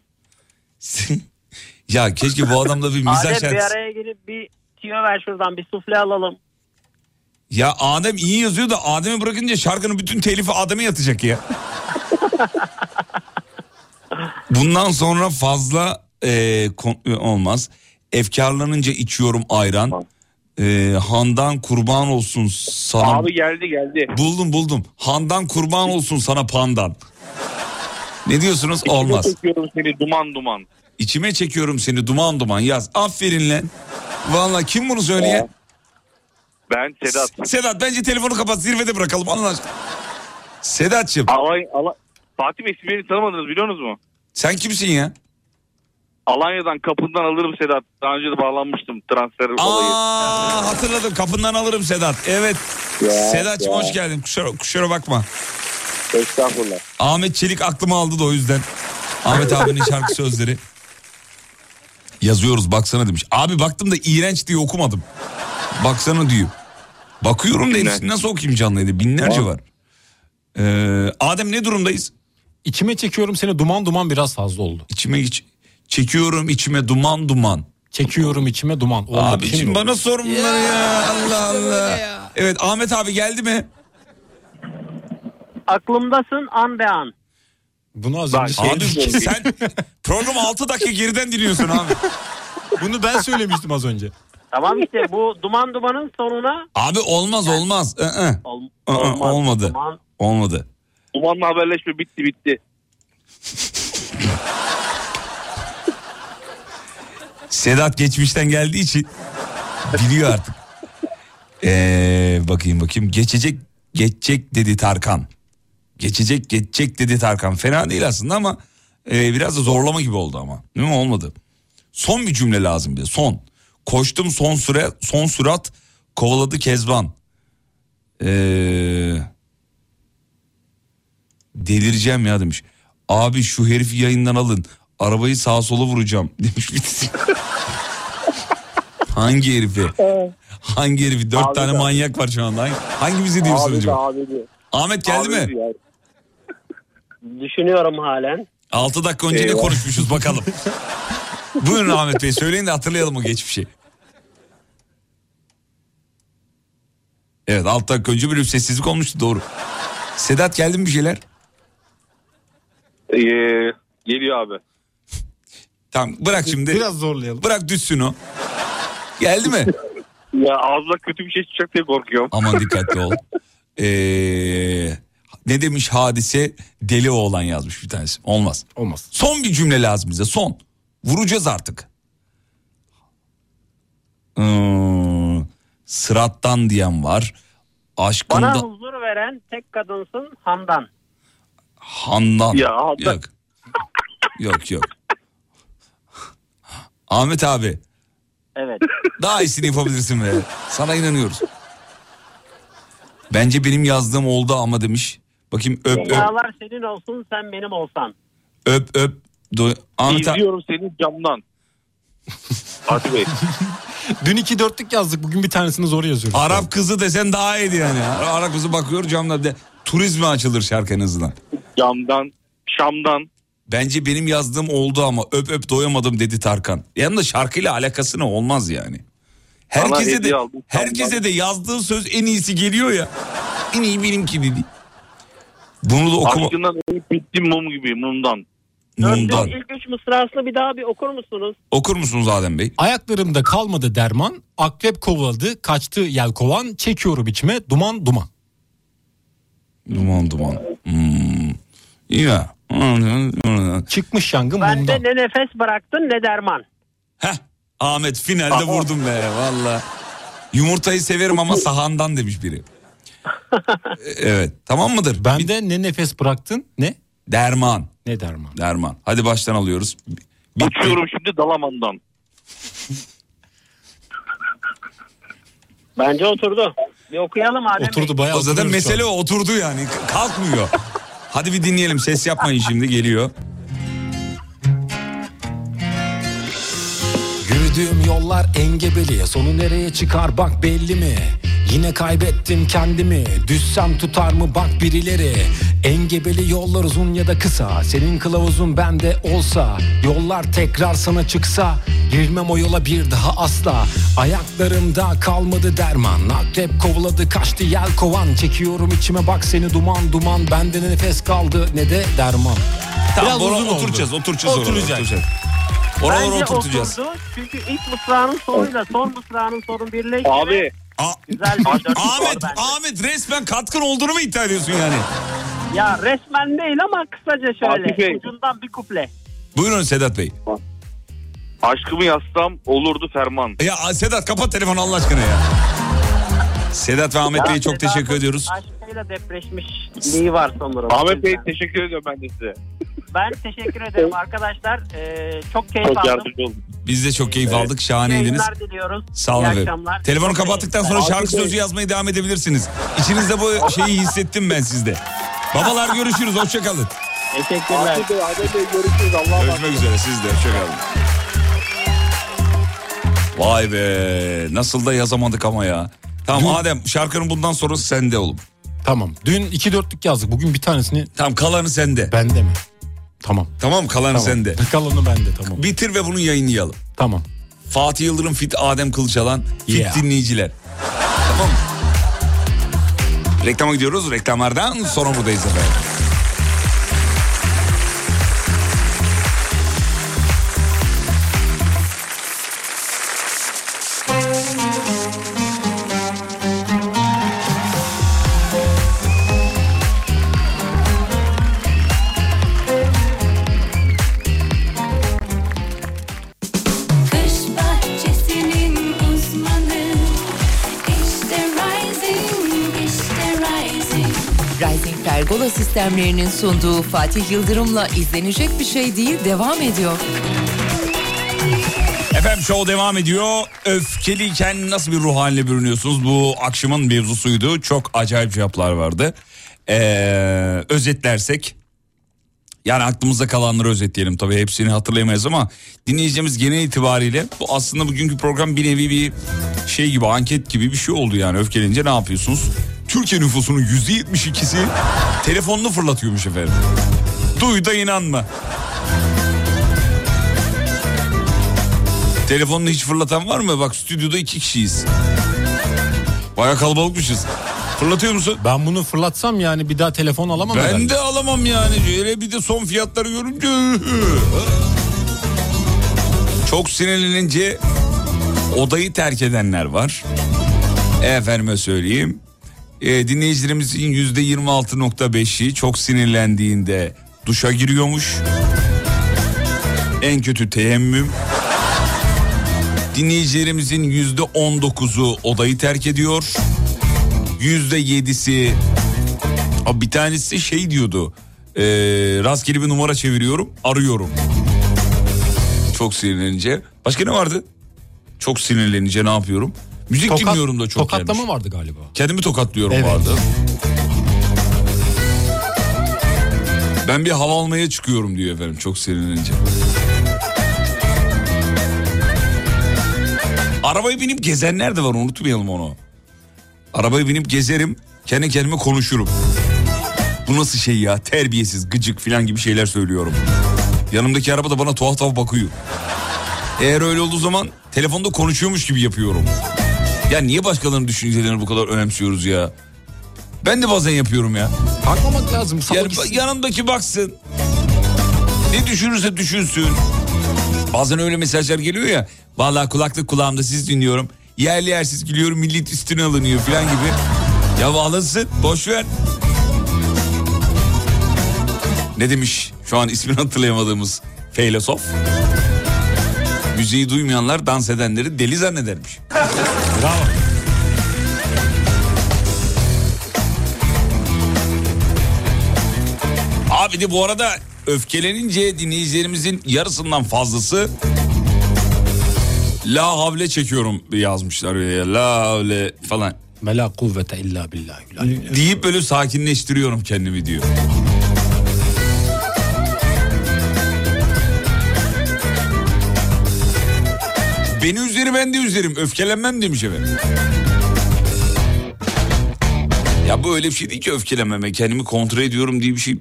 ya keşke bu adamda bir mizah Adem bir şarkısı. araya girip bir tiyo ver şuradan bir sufle alalım. Ya Adem iyi yazıyor da Adem'i bırakınca şarkının bütün telifi Adem'e yatacak ya. Bundan sonra fazla e, kon- e, olmaz. Efkarlanınca içiyorum ayran. E, handan kurban olsun sana. Abi geldi geldi. Buldum buldum. Handan kurban olsun sana pandan. Ne diyorsunuz? Olmaz. Çekiyorum seni duman duman. İçime çekiyorum seni duman duman yaz. Aferin lan. Valla kim bunu söyleye? Ben Sedat. Sedat bence telefonu kapat zirvede bırakalım Allah aşkına. Sedat'cığım Alay, Ala- Fatih Bey siz beni tanımadınız biliyor musunuz mu? sen kimsin ya? Alanya'dan kapından alırım Sedat. Daha önce de bağlanmıştım transfer olayı. Aa hatırladım kapından alırım Sedat. Evet. Sedat'cığım ya. hoş geldin. Kusura, kusura bakma. Estağfurullah. Ahmet Çelik aklımı aldı da o yüzden. Ahmet abinin şarkı sözleri. Yazıyoruz baksana demiş. Abi baktım da iğrenç diye okumadım. Baksana diyor. Bakıyorum da hepsini nasıl okuyayım canlı yayında? Binlerce var. Ee, Adem ne durumdayız? İçime çekiyorum seni duman duman biraz fazla oldu. İçime iç, çekiyorum içime duman duman. Çekiyorum içime duman. Olmadı, Abi şimdi bana sor bunları ya. Allah Allah. Evet Ahmet abi geldi mi? Aklımdasın an be an. Bunu az Bak, önce şey Abi sen program 6 dakika geriden dinliyorsun abi. Bunu ben söylemiştim az önce. Tamam işte bu duman dumanın sonuna Abi olmaz olmaz. Ol- olmaz. olmadı. Duman- Olmadı. Dumanla haberleşme bitti bitti. Sedat geçmişten geldiği için biliyor artık. Ee, bakayım bakayım. Geçecek geçecek dedi Tarkan. Geçecek geçecek dedi Tarkan. Fena değil aslında ama e, biraz da zorlama gibi oldu ama. Değil mi? Olmadı. Son bir cümle lazım bize. Son. Koştum son süre son sürat kovaladı Kezban. Ee, delireceğim ya demiş. Abi şu herifi yayından alın. Arabayı sağa sola vuracağım demiş birisi. Hangi herifi? Hangi herifi? Dört Abi tane de. manyak var şu anda. Hangi- Hangimizi diyorsun Abi acaba? abi de. Ahmet geldi Abi mi? de ya. Düşünüyorum halen. 6 dakika önce ne Eyvah. konuşmuşuz bakalım. Buyurun Ahmet Bey söyleyin de hatırlayalım o geçmişi. Evet 6 dakika önce bir sessizlik olmuştu doğru. Sedat geldi mi bir şeyler? Ee, geliyor abi. Tamam bırak şimdi. Biraz zorlayalım. Bırak düşsün o. Geldi mi? Ya ağzına kötü bir şey çıkacak diye korkuyorum. Aman dikkatli ol. Ee, ne demiş hadise deli oğlan yazmış bir tanesi. Olmaz. Olmaz. Son bir cümle lazım bize son. Vuracağız artık. Hmm, sırattan diyen var. Aşkında Bana huzur veren tek kadınsın Handan. Handan. Ya Handan. Yok. Yok yok. Ahmet abi Evet. daha iyisini yapabilirsin be. Sana inanıyoruz. Bence benim yazdığım oldu ama demiş. Bakayım öp öp Dünyalar senin olsun sen benim olsan. öp öp. Do- Ahmet abi. İzliyorum seni camdan. Fatih Bey. Dün iki dörtlük yazdık. Bugün bir tanesini zor yazıyoruz. Arap kızı desen daha iyiydi yani. Arap kızı bakıyor camda de turizme açılır şarkı en azından. Camdan, Şam'dan. Bence benim yazdığım oldu ama öp öp doyamadım dedi Tarkan. Yanında şarkıyla alakası ne olmaz yani. Herkese de aldım, herkese de yazdığı söz en iyisi geliyor ya. En iyi benimki dedi. Bunu da okuma. Aşkından bittim mum gibi mumdan. Mumdan. İlk üç mısrasını bir daha bir okur musunuz? Okur musunuz Adem Bey? Ayaklarımda kalmadı derman, akrep kovaladı, kaçtı yelkovan, çekiyorum içime duman duman. Duman duman. Hmm. Ya. Çıkmış yangın Bende mumdan. ne nefes bıraktın ne derman. Heh. Ahmet finalde vurdum be valla. Yumurtayı severim ama sahandan demiş biri. evet tamam mıdır? Bende ne nefes bıraktın ne? Derman. Ne derman? Derman. Hadi baştan alıyoruz. Bitti. Uçuyorum şimdi Dalaman'dan. Bence oturdu. Bir okuyalım Adem Bey. Oturdu bayağı O zaten mesele o, oturdu yani. Kalkmıyor. Hadi bir dinleyelim. Ses yapmayın şimdi geliyor. Yürüdüğüm yollar engebeli. Sonu nereye çıkar bak belli mi? Yine kaybettim kendimi. Düşsem tutar mı bak birileri. Engebeli yollar uzun ya da kısa. Senin kılavuzun bende olsa Yollar tekrar sana çıksa Girmem o yola bir daha asla. Ayaklarımda kalmadı derman. Akrep kovaladı kaçtı yel kovan. Çekiyorum içime bak seni duman duman. Bende ne nefes kaldı ne de derman. Biraz bora- uzun oldu. oturacağız, oturacağız. Oturacak. oturacağız. Oraları Bence oturtacağız. oturdu. Çünkü ilk mısranın sonuyla son mısranın sonu birleşti. Abi A- Güzel bir Ahmet. Ahmet resmen katkın olduğunu mu iddia ediyorsun yani? Ya resmen değil ama kısaca Fatih Bey. şöyle. Ucundan bir kuple. Buyurun Sedat Bey. aşkımı yazsam olurdu ferman. Ya Sedat kapat telefonu Allah aşkına ya. Sedat ve Ahmet Bey'e çok Sedat'ın teşekkür ediyoruz. Aşkıyla depreşmişliği var sanırım. Ahmet Bey teşekkür ediyorum ben de size. Ben teşekkür ederim arkadaşlar. Ee, çok keyif Çok aldım. yardımcı oldum. Biz de çok keyif aldık. Şahaneydiniz. Diliyoruz. Sağ olun İyi efendim. akşamlar. Telefonu kapattıktan sonra şarkı sözü yazmaya devam edebilirsiniz. İçinizde bu şeyi hissettim ben sizde. Babalar görüşürüz. Hoşçakalın. Teşekkürler. Fatih Bey, Adem Bey görüşürüz. Allah'a. Görüşmek üzere siz de. Hoşçakalın. Vay be. Nasıl da yazamadık ama ya. Tamam Adem şarkının bundan sonrası sende oğlum. Tamam dün iki dörtlük yazdık bugün bir tanesini Tamam kalanı sende. bende mi? Tamam. Tamam kalanı Tamam. sende. Kalanı bende tamam. Bitir ve bunu yayınlayalım. Tamam. Fatih Yıldırım fit Adem Kılıçalan fit Yeah. dinleyiciler. Tamam? Reklama gidiyoruz. Reklamlardan sonra buradayız efendim. Sistemlerinin sunduğu Fatih Yıldırım'la izlenecek bir şey değil devam ediyor. Efendim show devam ediyor. Öfkeliyken nasıl bir ruh haline bürünüyorsunuz? Bu akşamın mevzusuydu. Çok acayip cevaplar vardı. Ee, özetlersek yani aklımızda kalanları özetleyelim tabii hepsini hatırlayamayız ama dinleyeceğimiz genel itibariyle bu aslında bugünkü program bir nevi bir şey gibi anket gibi bir şey oldu yani öfkelenince ne yapıyorsunuz? Türkiye nüfusunun yüzde yetmiş ikisi telefonunu fırlatıyormuş efendim. Duy da inanma. Telefonunu hiç fırlatan var mı? Bak stüdyoda iki kişiyiz. Baya kalabalıkmışız. Fırlatıyor musun? Ben bunu fırlatsam yani bir daha telefon alamam Ben herhalde. de alamam yani. Hele bir de son fiyatları görünce. Çok sinirlenince odayı terk edenler var. Efendime söyleyeyim. E, dinleyicilerimizin yüzde 26.5'i çok sinirlendiğinde duşa giriyormuş. En kötü teyemmüm. Dinleyicilerimizin yüzde 19'u odayı terk ediyor. Yüzde 7'si Abi bir tanesi şey diyordu. E, rastgele bir numara çeviriyorum, arıyorum. Çok sinirlenince. Başka ne vardı? Çok sinirlenince ne yapıyorum? Müzik Tokat- dinliyorum da çok Tokatlama gelmiş. vardı galiba. Kendimi tokatlıyorum Evet. vardı. Ben bir hava almaya çıkıyorum diyor efendim çok sinirlenince. Arabaya binip gezenler de var unutmayalım onu. Arabaya binip gezerim kendi kendime konuşurum. Bu nasıl şey ya terbiyesiz gıcık falan gibi şeyler söylüyorum. Yanımdaki araba da bana tuhaf tuhaf bakıyor. Eğer öyle olduğu zaman telefonda konuşuyormuş gibi yapıyorum. Ya niye başkalarının düşüncelerini bu kadar önemsiyoruz ya? Ben de bazen yapıyorum ya. Bakmamak lazım. Yani ba- yanımdaki baksın. Ne düşünürse düşünsün. Bazen öyle mesajlar geliyor ya. Vallahi kulaklık kulağımda siz dinliyorum. Yerli yersiz gülüyorum millet üstüne alınıyor falan gibi. Ya alınsın boş ver. Ne demiş şu an ismini hatırlayamadığımız filozof? Müziği duymayanlar dans edenleri deli zannedermiş. Bravo. Abi de bu arada öfkelenince dinleyicilerimizin yarısından fazlası La havle çekiyorum yazmışlar ya. La havle falan. Ve la kuvvete illa billahi. Deyip böyle sakinleştiriyorum kendimi diyor. Beni üzerim ben de üzerim. Öfkelenmem demiş efendim. Ya bu öyle bir şey değil ki öfkelenmeme. Kendimi kontrol ediyorum diye bir şey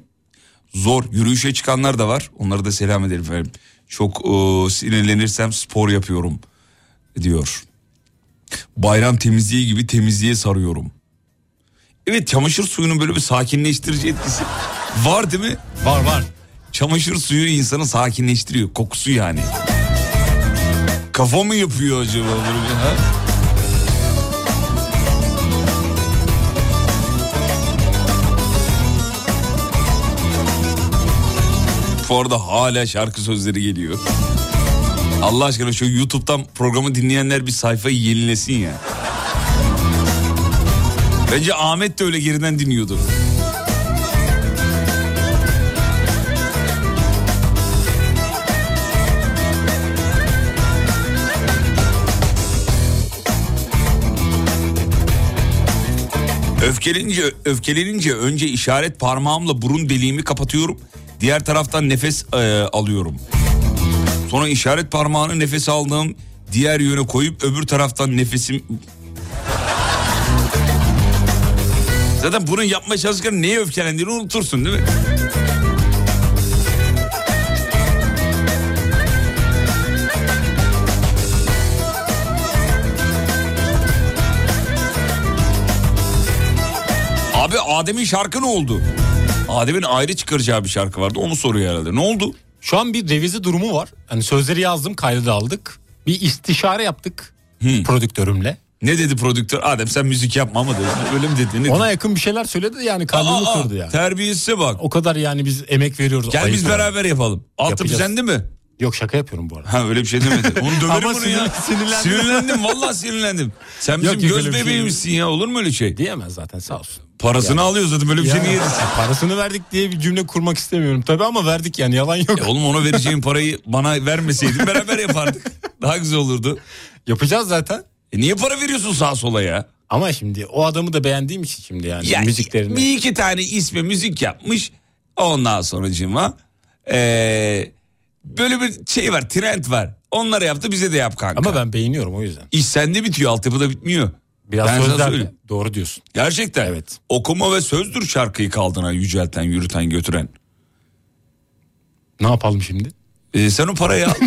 zor. Yürüyüşe çıkanlar da var. Onlara da selam ederim efendim. Çok e, sinirlenirsem spor yapıyorum diyor. Bayram temizliği gibi temizliğe sarıyorum. Evet çamaşır suyunun böyle bir sakinleştirici etkisi var değil mi? Var var. Çamaşır suyu insanı sakinleştiriyor. Kokusu yani. Kafa mı yapıyor acaba? Ha? Bu arada hala şarkı sözleri geliyor. Allah aşkına şu YouTube'dan programı dinleyenler bir sayfayı yenilesin ya. Bence Ahmet de öyle geriden dinliyordur. Öfkelenince, öfkelenince önce işaret parmağımla burun deliğimi kapatıyorum. Diğer taraftan nefes e, alıyorum. Sonra işaret parmağını nefes aldığım diğer yöne koyup öbür taraftan nefesim... Zaten bunu yapmaya çalışırken neye öfkelendiğini unutursun değil mi? Abi Adem'in şarkı ne oldu? Adem'in ayrı çıkaracağı bir şarkı vardı. Onu soruyor herhalde. Ne oldu? Şu an bir revize durumu var. Hani sözleri yazdım, kaydı da aldık. Bir istişare yaptık prodüktörümle. Ne dedi prodüktör? Adem sen müzik yapma mı dedi. Öyle mi dedi? Ne Ona dedi? yakın bir şeyler söyledi de yani kalbimi kırdı yani. Terbiyesize bak. O kadar yani biz emek veriyoruz. Gel biz yani. beraber yapalım. Altyapı Yapacağız. sende mi? Yok şaka yapıyorum bu arada. Ha öyle bir şey demedi. Onu döverim Ama onu ya. sinir- sinirlendim. Sinirlendim vallahi sinirlendim. Sen bizim Yok, yok, göz bir şey bebeğimizsin ya olur mu öyle şey? Diyemez zaten sağ olsun. Parasını alıyor zaten böyle bir şey niye yedirsin? Parasını verdik diye bir cümle kurmak istemiyorum tabii ama verdik yani yalan yok. E oğlum ona vereceğin parayı bana vermeseydin beraber yapardık. Daha güzel olurdu. Yapacağız zaten. E niye para veriyorsun sağa sola ya? Ama şimdi o adamı da beğendiğim için şimdi yani, Ya müziklerini. Bir iki tane isme müzik yapmış. Ondan sonracığıma ee, böyle bir şey var trend var. Onlara yaptı bize de yap kanka. Ama ben beğeniyorum o yüzden. İş sende bitiyor altyapıda bitmiyor. Biraz Ben sözler doğru diyorsun. Gerçekten. Evet. Okuma ve sözdür şarkıyı kaldına yücelten, yürüten, götüren. Ne yapalım şimdi? Ee, sen o parayı al.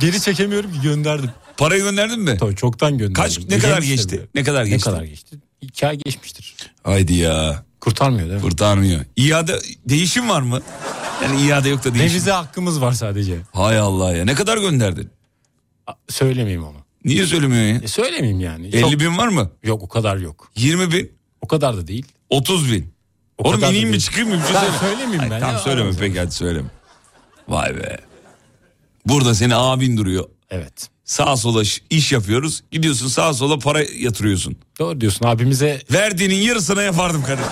Geri çekemiyorum ki gönderdim. Parayı gönderdin mi? Tabii çoktan gönderdim. Kaç ne kadar Güzelmiş geçti? tabii. Ne kadar Ne geçti? kadar geçti? İki ay geçmiştir. Haydi ya. Kurtarmıyor değil mi? Kurtarmıyor. İade değişim var mı? Yani iade yok da değişim. Revize hakkımız var sadece. Hay Allah ya. Ne kadar gönderdin? A- Söylemeyeyim onu. Niye söylemiyorsun ya? E, söylemeyeyim yani. 50 Çok- bin var mı? Yok o kadar yok. 20 bin? O kadar da değil. 30 bin. O Oğlum kadar da ineyim mi değil. çıkayım mı? Bir şey söyle. söylemeyeyim Ay, ben Tamam ya. söyleme peki hadi söyleme. Vay be. Burada seni abin duruyor. Evet. Sağa sola iş yapıyoruz. Gidiyorsun sağa sola para yatırıyorsun. Doğru diyorsun abimize Verdiğinin yarısına yapardım kadın.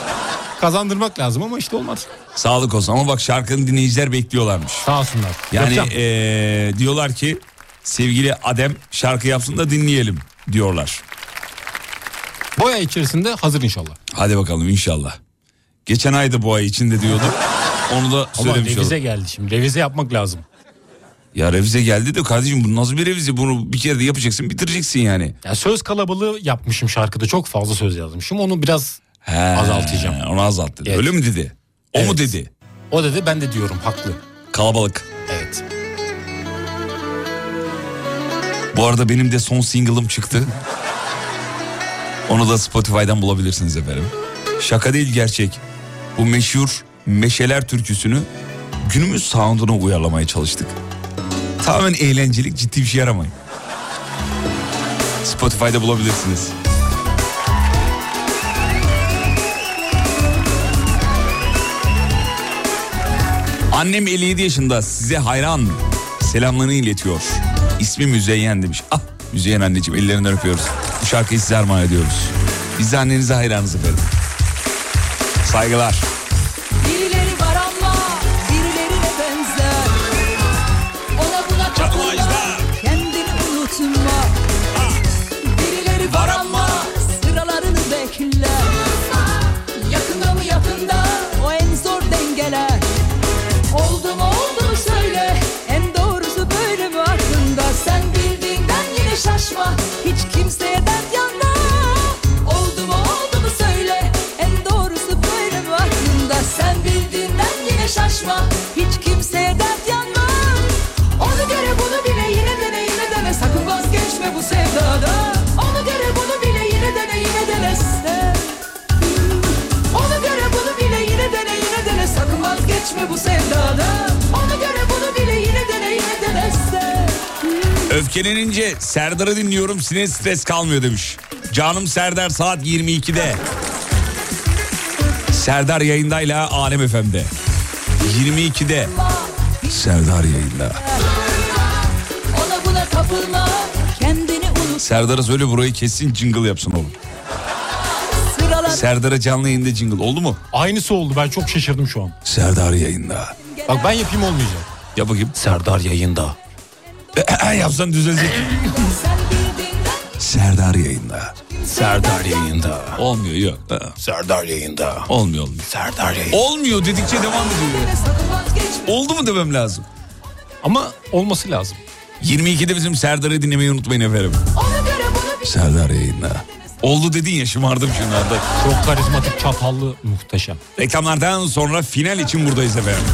kazandırmak lazım ama işte olmaz. Sağlık olsun ama bak şarkının dinleyiciler bekliyorlarmış. Sağ olsunlar. Yani Yapacağım. eee, diyorlar ki sevgili Adem şarkı yapsın da dinleyelim diyorlar. Ay içerisinde hazır inşallah. Hadi bakalım inşallah. Geçen ayda bu ay içinde diyordu. Onu da Ama söylemiş revize olalım. geldi şimdi. Revize yapmak lazım. Ya revize geldi de kardeşim bu nasıl bir revize? Bunu bir kere de yapacaksın bitireceksin yani. Ya söz kalabalığı yapmışım şarkıda. Çok fazla söz yazmışım. Onu biraz He, Azaltacağım. Onu azalt dedi. Evet. Öyle mi dedi? O mu Evet. dedi? o dedi ben de diyorum haklı. Kalabalık. Evet. Bu arada benim de son single'ım çıktı. Onu da Spotify'dan bulabilirsiniz efendim. Şaka değil gerçek. Bu meşhur Meşeler türküsünü günümüz sound'una uyarlamaya çalıştık. Tamamen eğlencelik ciddi bir şey aramayın. Spotify'da bulabilirsiniz. Annem 57 yaşında size hayran selamlarını iletiyor. İsmi Müzeyyen demiş. Ah Müzeyyen anneciğim ellerinden öpüyoruz. Bu şarkıyı size armağan ediyoruz. Biz de annenize hayranız efendim. Saygılar. Vazgeçme bu sevdada Onu göre bunu bile yine dene yine dene sen Öfkelenince Serdar'ı dinliyorum sinir stres kalmıyor demiş. Canım Serdar saat 22'de. Serdar yayındayla Alem FM'de. 22'de. Serdar yayında. Ona buna kapılma kendini unut Serdar'a söyle burayı kesin jingle yapsın oğlum. Serdar'a canlı yayında jingle oldu mu? Aynısı oldu ben çok şaşırdım şu an. Serdar yayında. Bak ben yapayım olmayacak. Yap bakayım. Serdar yayında. Yapsan düzelecek. Serdar yayında. Serdar yayında. Olmuyor yok. Serdar yayında. Olmuyor olmuyor. Serdar yayında. Olmuyor dedikçe devam ediyor. Oldu mu demem lazım. Ama olması lazım. 22'de bizim Serdar'ı dinlemeyi unutmayın efendim. Serdar yayında. Oldu dedin ya şımardım şimdi arada. Çok karizmatik çatallı muhteşem. Reklamlardan sonra final için buradayız efendim.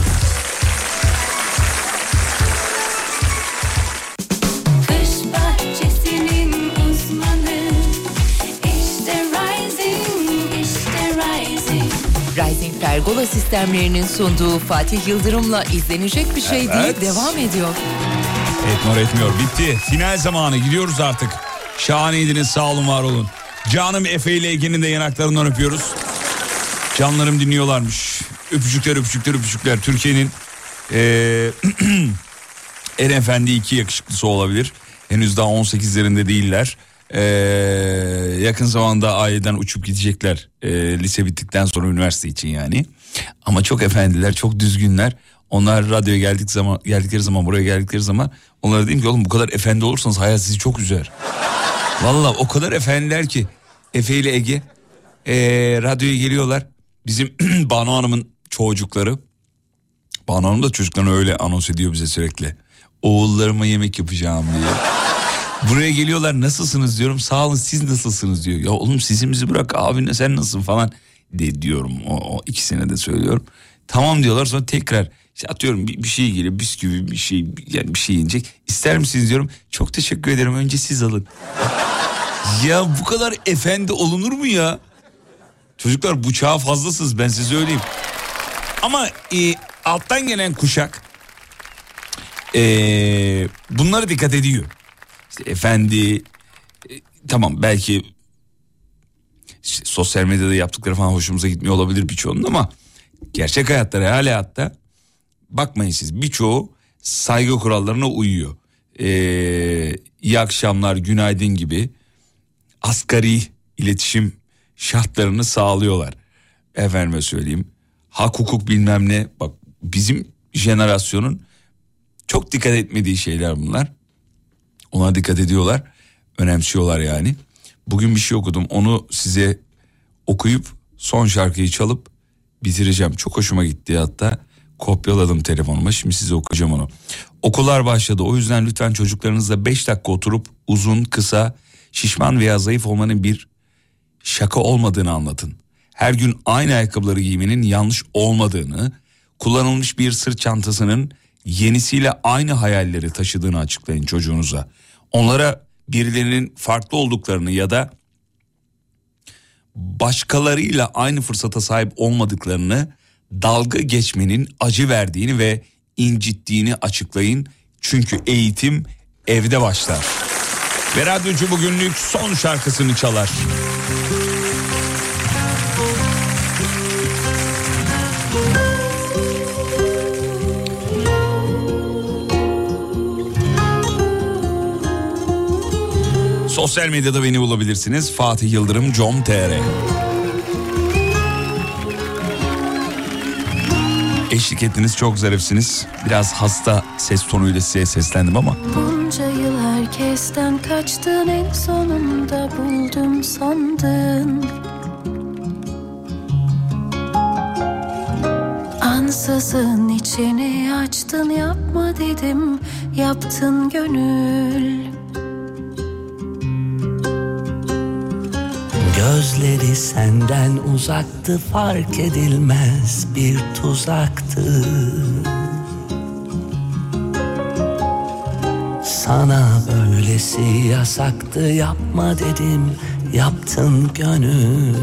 Pergola sistemlerinin sunduğu Fatih Yıldırım'la izlenecek bir şey Evet. değil devam ediyor. Etmiyor etmiyor bitti. Final zamanı gidiyoruz artık. Şahaneydiniz sağ olun var olun. Canım Efe ile Ege'nin de yanaklarından öpüyoruz. Canlarım dinliyorlarmış. Öpücükler öpücükler öpücükler. Türkiye'nin eee, en efendi iki yakışıklısı olabilir. Henüz daha 18'lerinde değiller. Ee, yakın zamanda aileden uçup gidecekler. Ee, lise bittikten sonra üniversite için yani. Ama çok efendiler, çok düzgünler. Onlar radyoya geldik zaman geldikleri zaman buraya geldikleri zaman onlara dedim ki oğlum bu kadar efendi olursanız hayat sizi çok üzer. Valla o kadar efendiler ki Efe ile Ege ee, radyoya geliyorlar. Bizim Banu Hanım'ın çocukları. Banu Hanım da çocuklarını öyle anons ediyor bize sürekli. Oğullarıma yemek yapacağım diye. Buraya geliyorlar nasılsınız diyorum. Sağ olun siz nasılsınız diyor. Ya oğlum sizimizi bırak abinle sen nasılsın falan de diyorum. O, o ikisine de söylüyorum. Tamam diyorlar sonra tekrar işte atıyorum bir, bir şey geliyor bisküvi bir şey yani bir şey yiyecek. İster misiniz diyorum. Çok teşekkür ederim önce siz alın. Ya bu kadar efendi olunur mu ya? Çocuklar bu çağa fazlasınız ben size söyleyeyim. Ama e, alttan gelen kuşak e, bunlara dikkat ediyor. İşte efendi e, tamam belki işte sosyal medyada yaptıkları falan hoşumuza gitmiyor olabilir birçoğunun ama gerçek hayatta real hayatta bakmayın siz birçoğu saygı kurallarına uyuyor. Ee, iyi akşamlar günaydın gibi asgari iletişim şartlarını sağlıyorlar. Efendime söyleyeyim hak hukuk bilmem ne bak bizim jenerasyonun çok dikkat etmediği şeyler bunlar. Ona dikkat ediyorlar. Önemsiyorlar yani. Bugün bir şey okudum. Onu size okuyup son şarkıyı çalıp bitireceğim. Çok hoşuma gitti hatta. Kopyaladım telefonuma. Şimdi size okuyacağım onu. Okullar başladı. O yüzden lütfen çocuklarınızla 5 dakika oturup uzun, kısa, şişman veya zayıf olmanın bir şaka olmadığını anlatın. Her gün aynı ayakkabıları giymenin yanlış olmadığını, kullanılmış bir sırt çantasının yenisiyle aynı hayalleri taşıdığını açıklayın çocuğunuza. Onlara birilerinin farklı olduklarını ya da başkalarıyla aynı fırsata sahip olmadıklarını dalga geçmenin acı verdiğini ve incittiğini açıklayın. Çünkü eğitim evde başlar. Ve radyocu bugünlük son şarkısını çalar. Sosyal medyada beni bulabilirsiniz. Fatih Yıldırım com.tr Eşlik ettiniz çok zarifsiniz. Biraz hasta ses tonuyla size seslendim ama. Bunca yıl herkesten kaçtın en sonunda buldum sandın. Ansızın içini açtın yapma dedim yaptın gönül. Gözleri senden uzaktı fark edilmez bir tuzaktı Sana böylesi yasaktı yapma dedim yaptın gönül.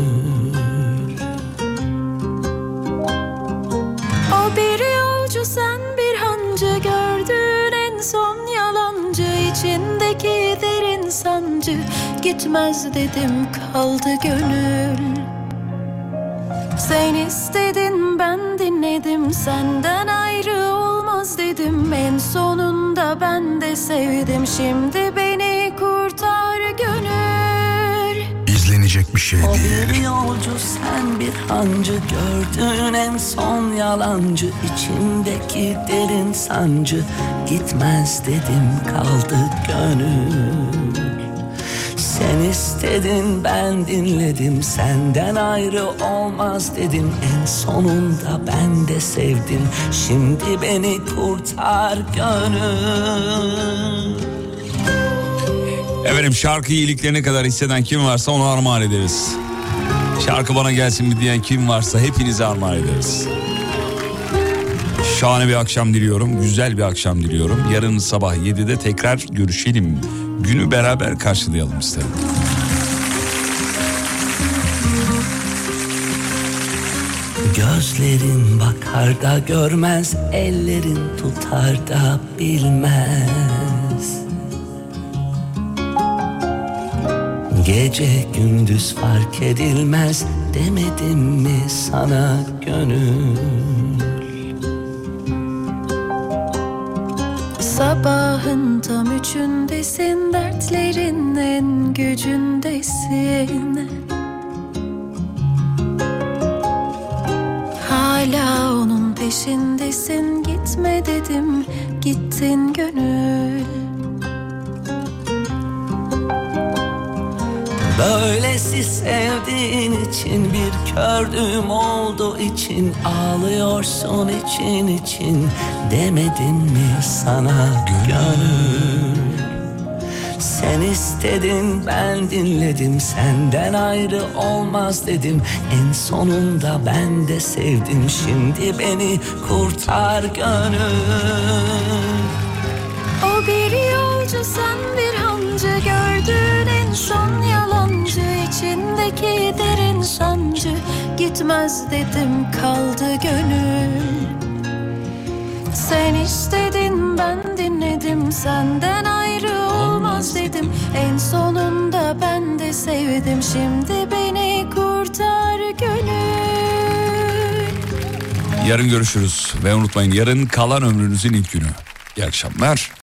O bir yolcu sen bir hancı gördüğün en son yalancı içindeki derin sancı. Gitmez dedim kaldı gönül. Sen istedin ben dinledim senden olmaz dedim en sonunda ben de sevdim. Şimdi beni kurtar gönül. İzlenecek bir şey O değil. bir yolcu sen bir hancı gördüğün en son yalancı içindeki derin sancı. Gitmez dedim kaldı gönül istedin ben dinledim senden ayrı olmaz dedim en sonunda ben de sevdim şimdi beni kurtar gönül Efendim şarkıyı iliklerine kadar hisseden kim varsa onu armağan ederiz. Şarkı bana gelsin mi diyen kim varsa hepinize armağan ederiz. Şahane bir akşam diliyorum. Güzel bir akşam diliyorum. Yarın sabah 7'de tekrar görüşelim. Günü beraber karşılayalım isterim. Gözlerin bakar da görmez, ellerin tutar da bilmez. Gece gündüz fark edilmez demedim mi sana gönül? Sabahın tam üçündesin Dertlerin en gücündesin Hala onun peşindesin. Gitme dedim Gittin gönül. Böylesi sevdiğin için bir kördüğüm oldu için. Ağlıyorsun için için. Demedim mi sana gönül Sen istedin ben dinledim. Senden ayrı olmaz dedim. En sonunda ben de sevdim. Şimdi beni kurtar gönül. O bir yolcu sen bir hancı Gördüğün en son yalancı içindeki derin sancı. Gitmez dedim kaldı gönül. Sen istedin ben dinledim. Senden ayrı olmaz dedim En sonunda ben de sevdim Şimdi beni kurtar gönül Yarın görüşürüz ve unutmayın yarın kalan ömrünüzün ilk günü. İyi akşamlar.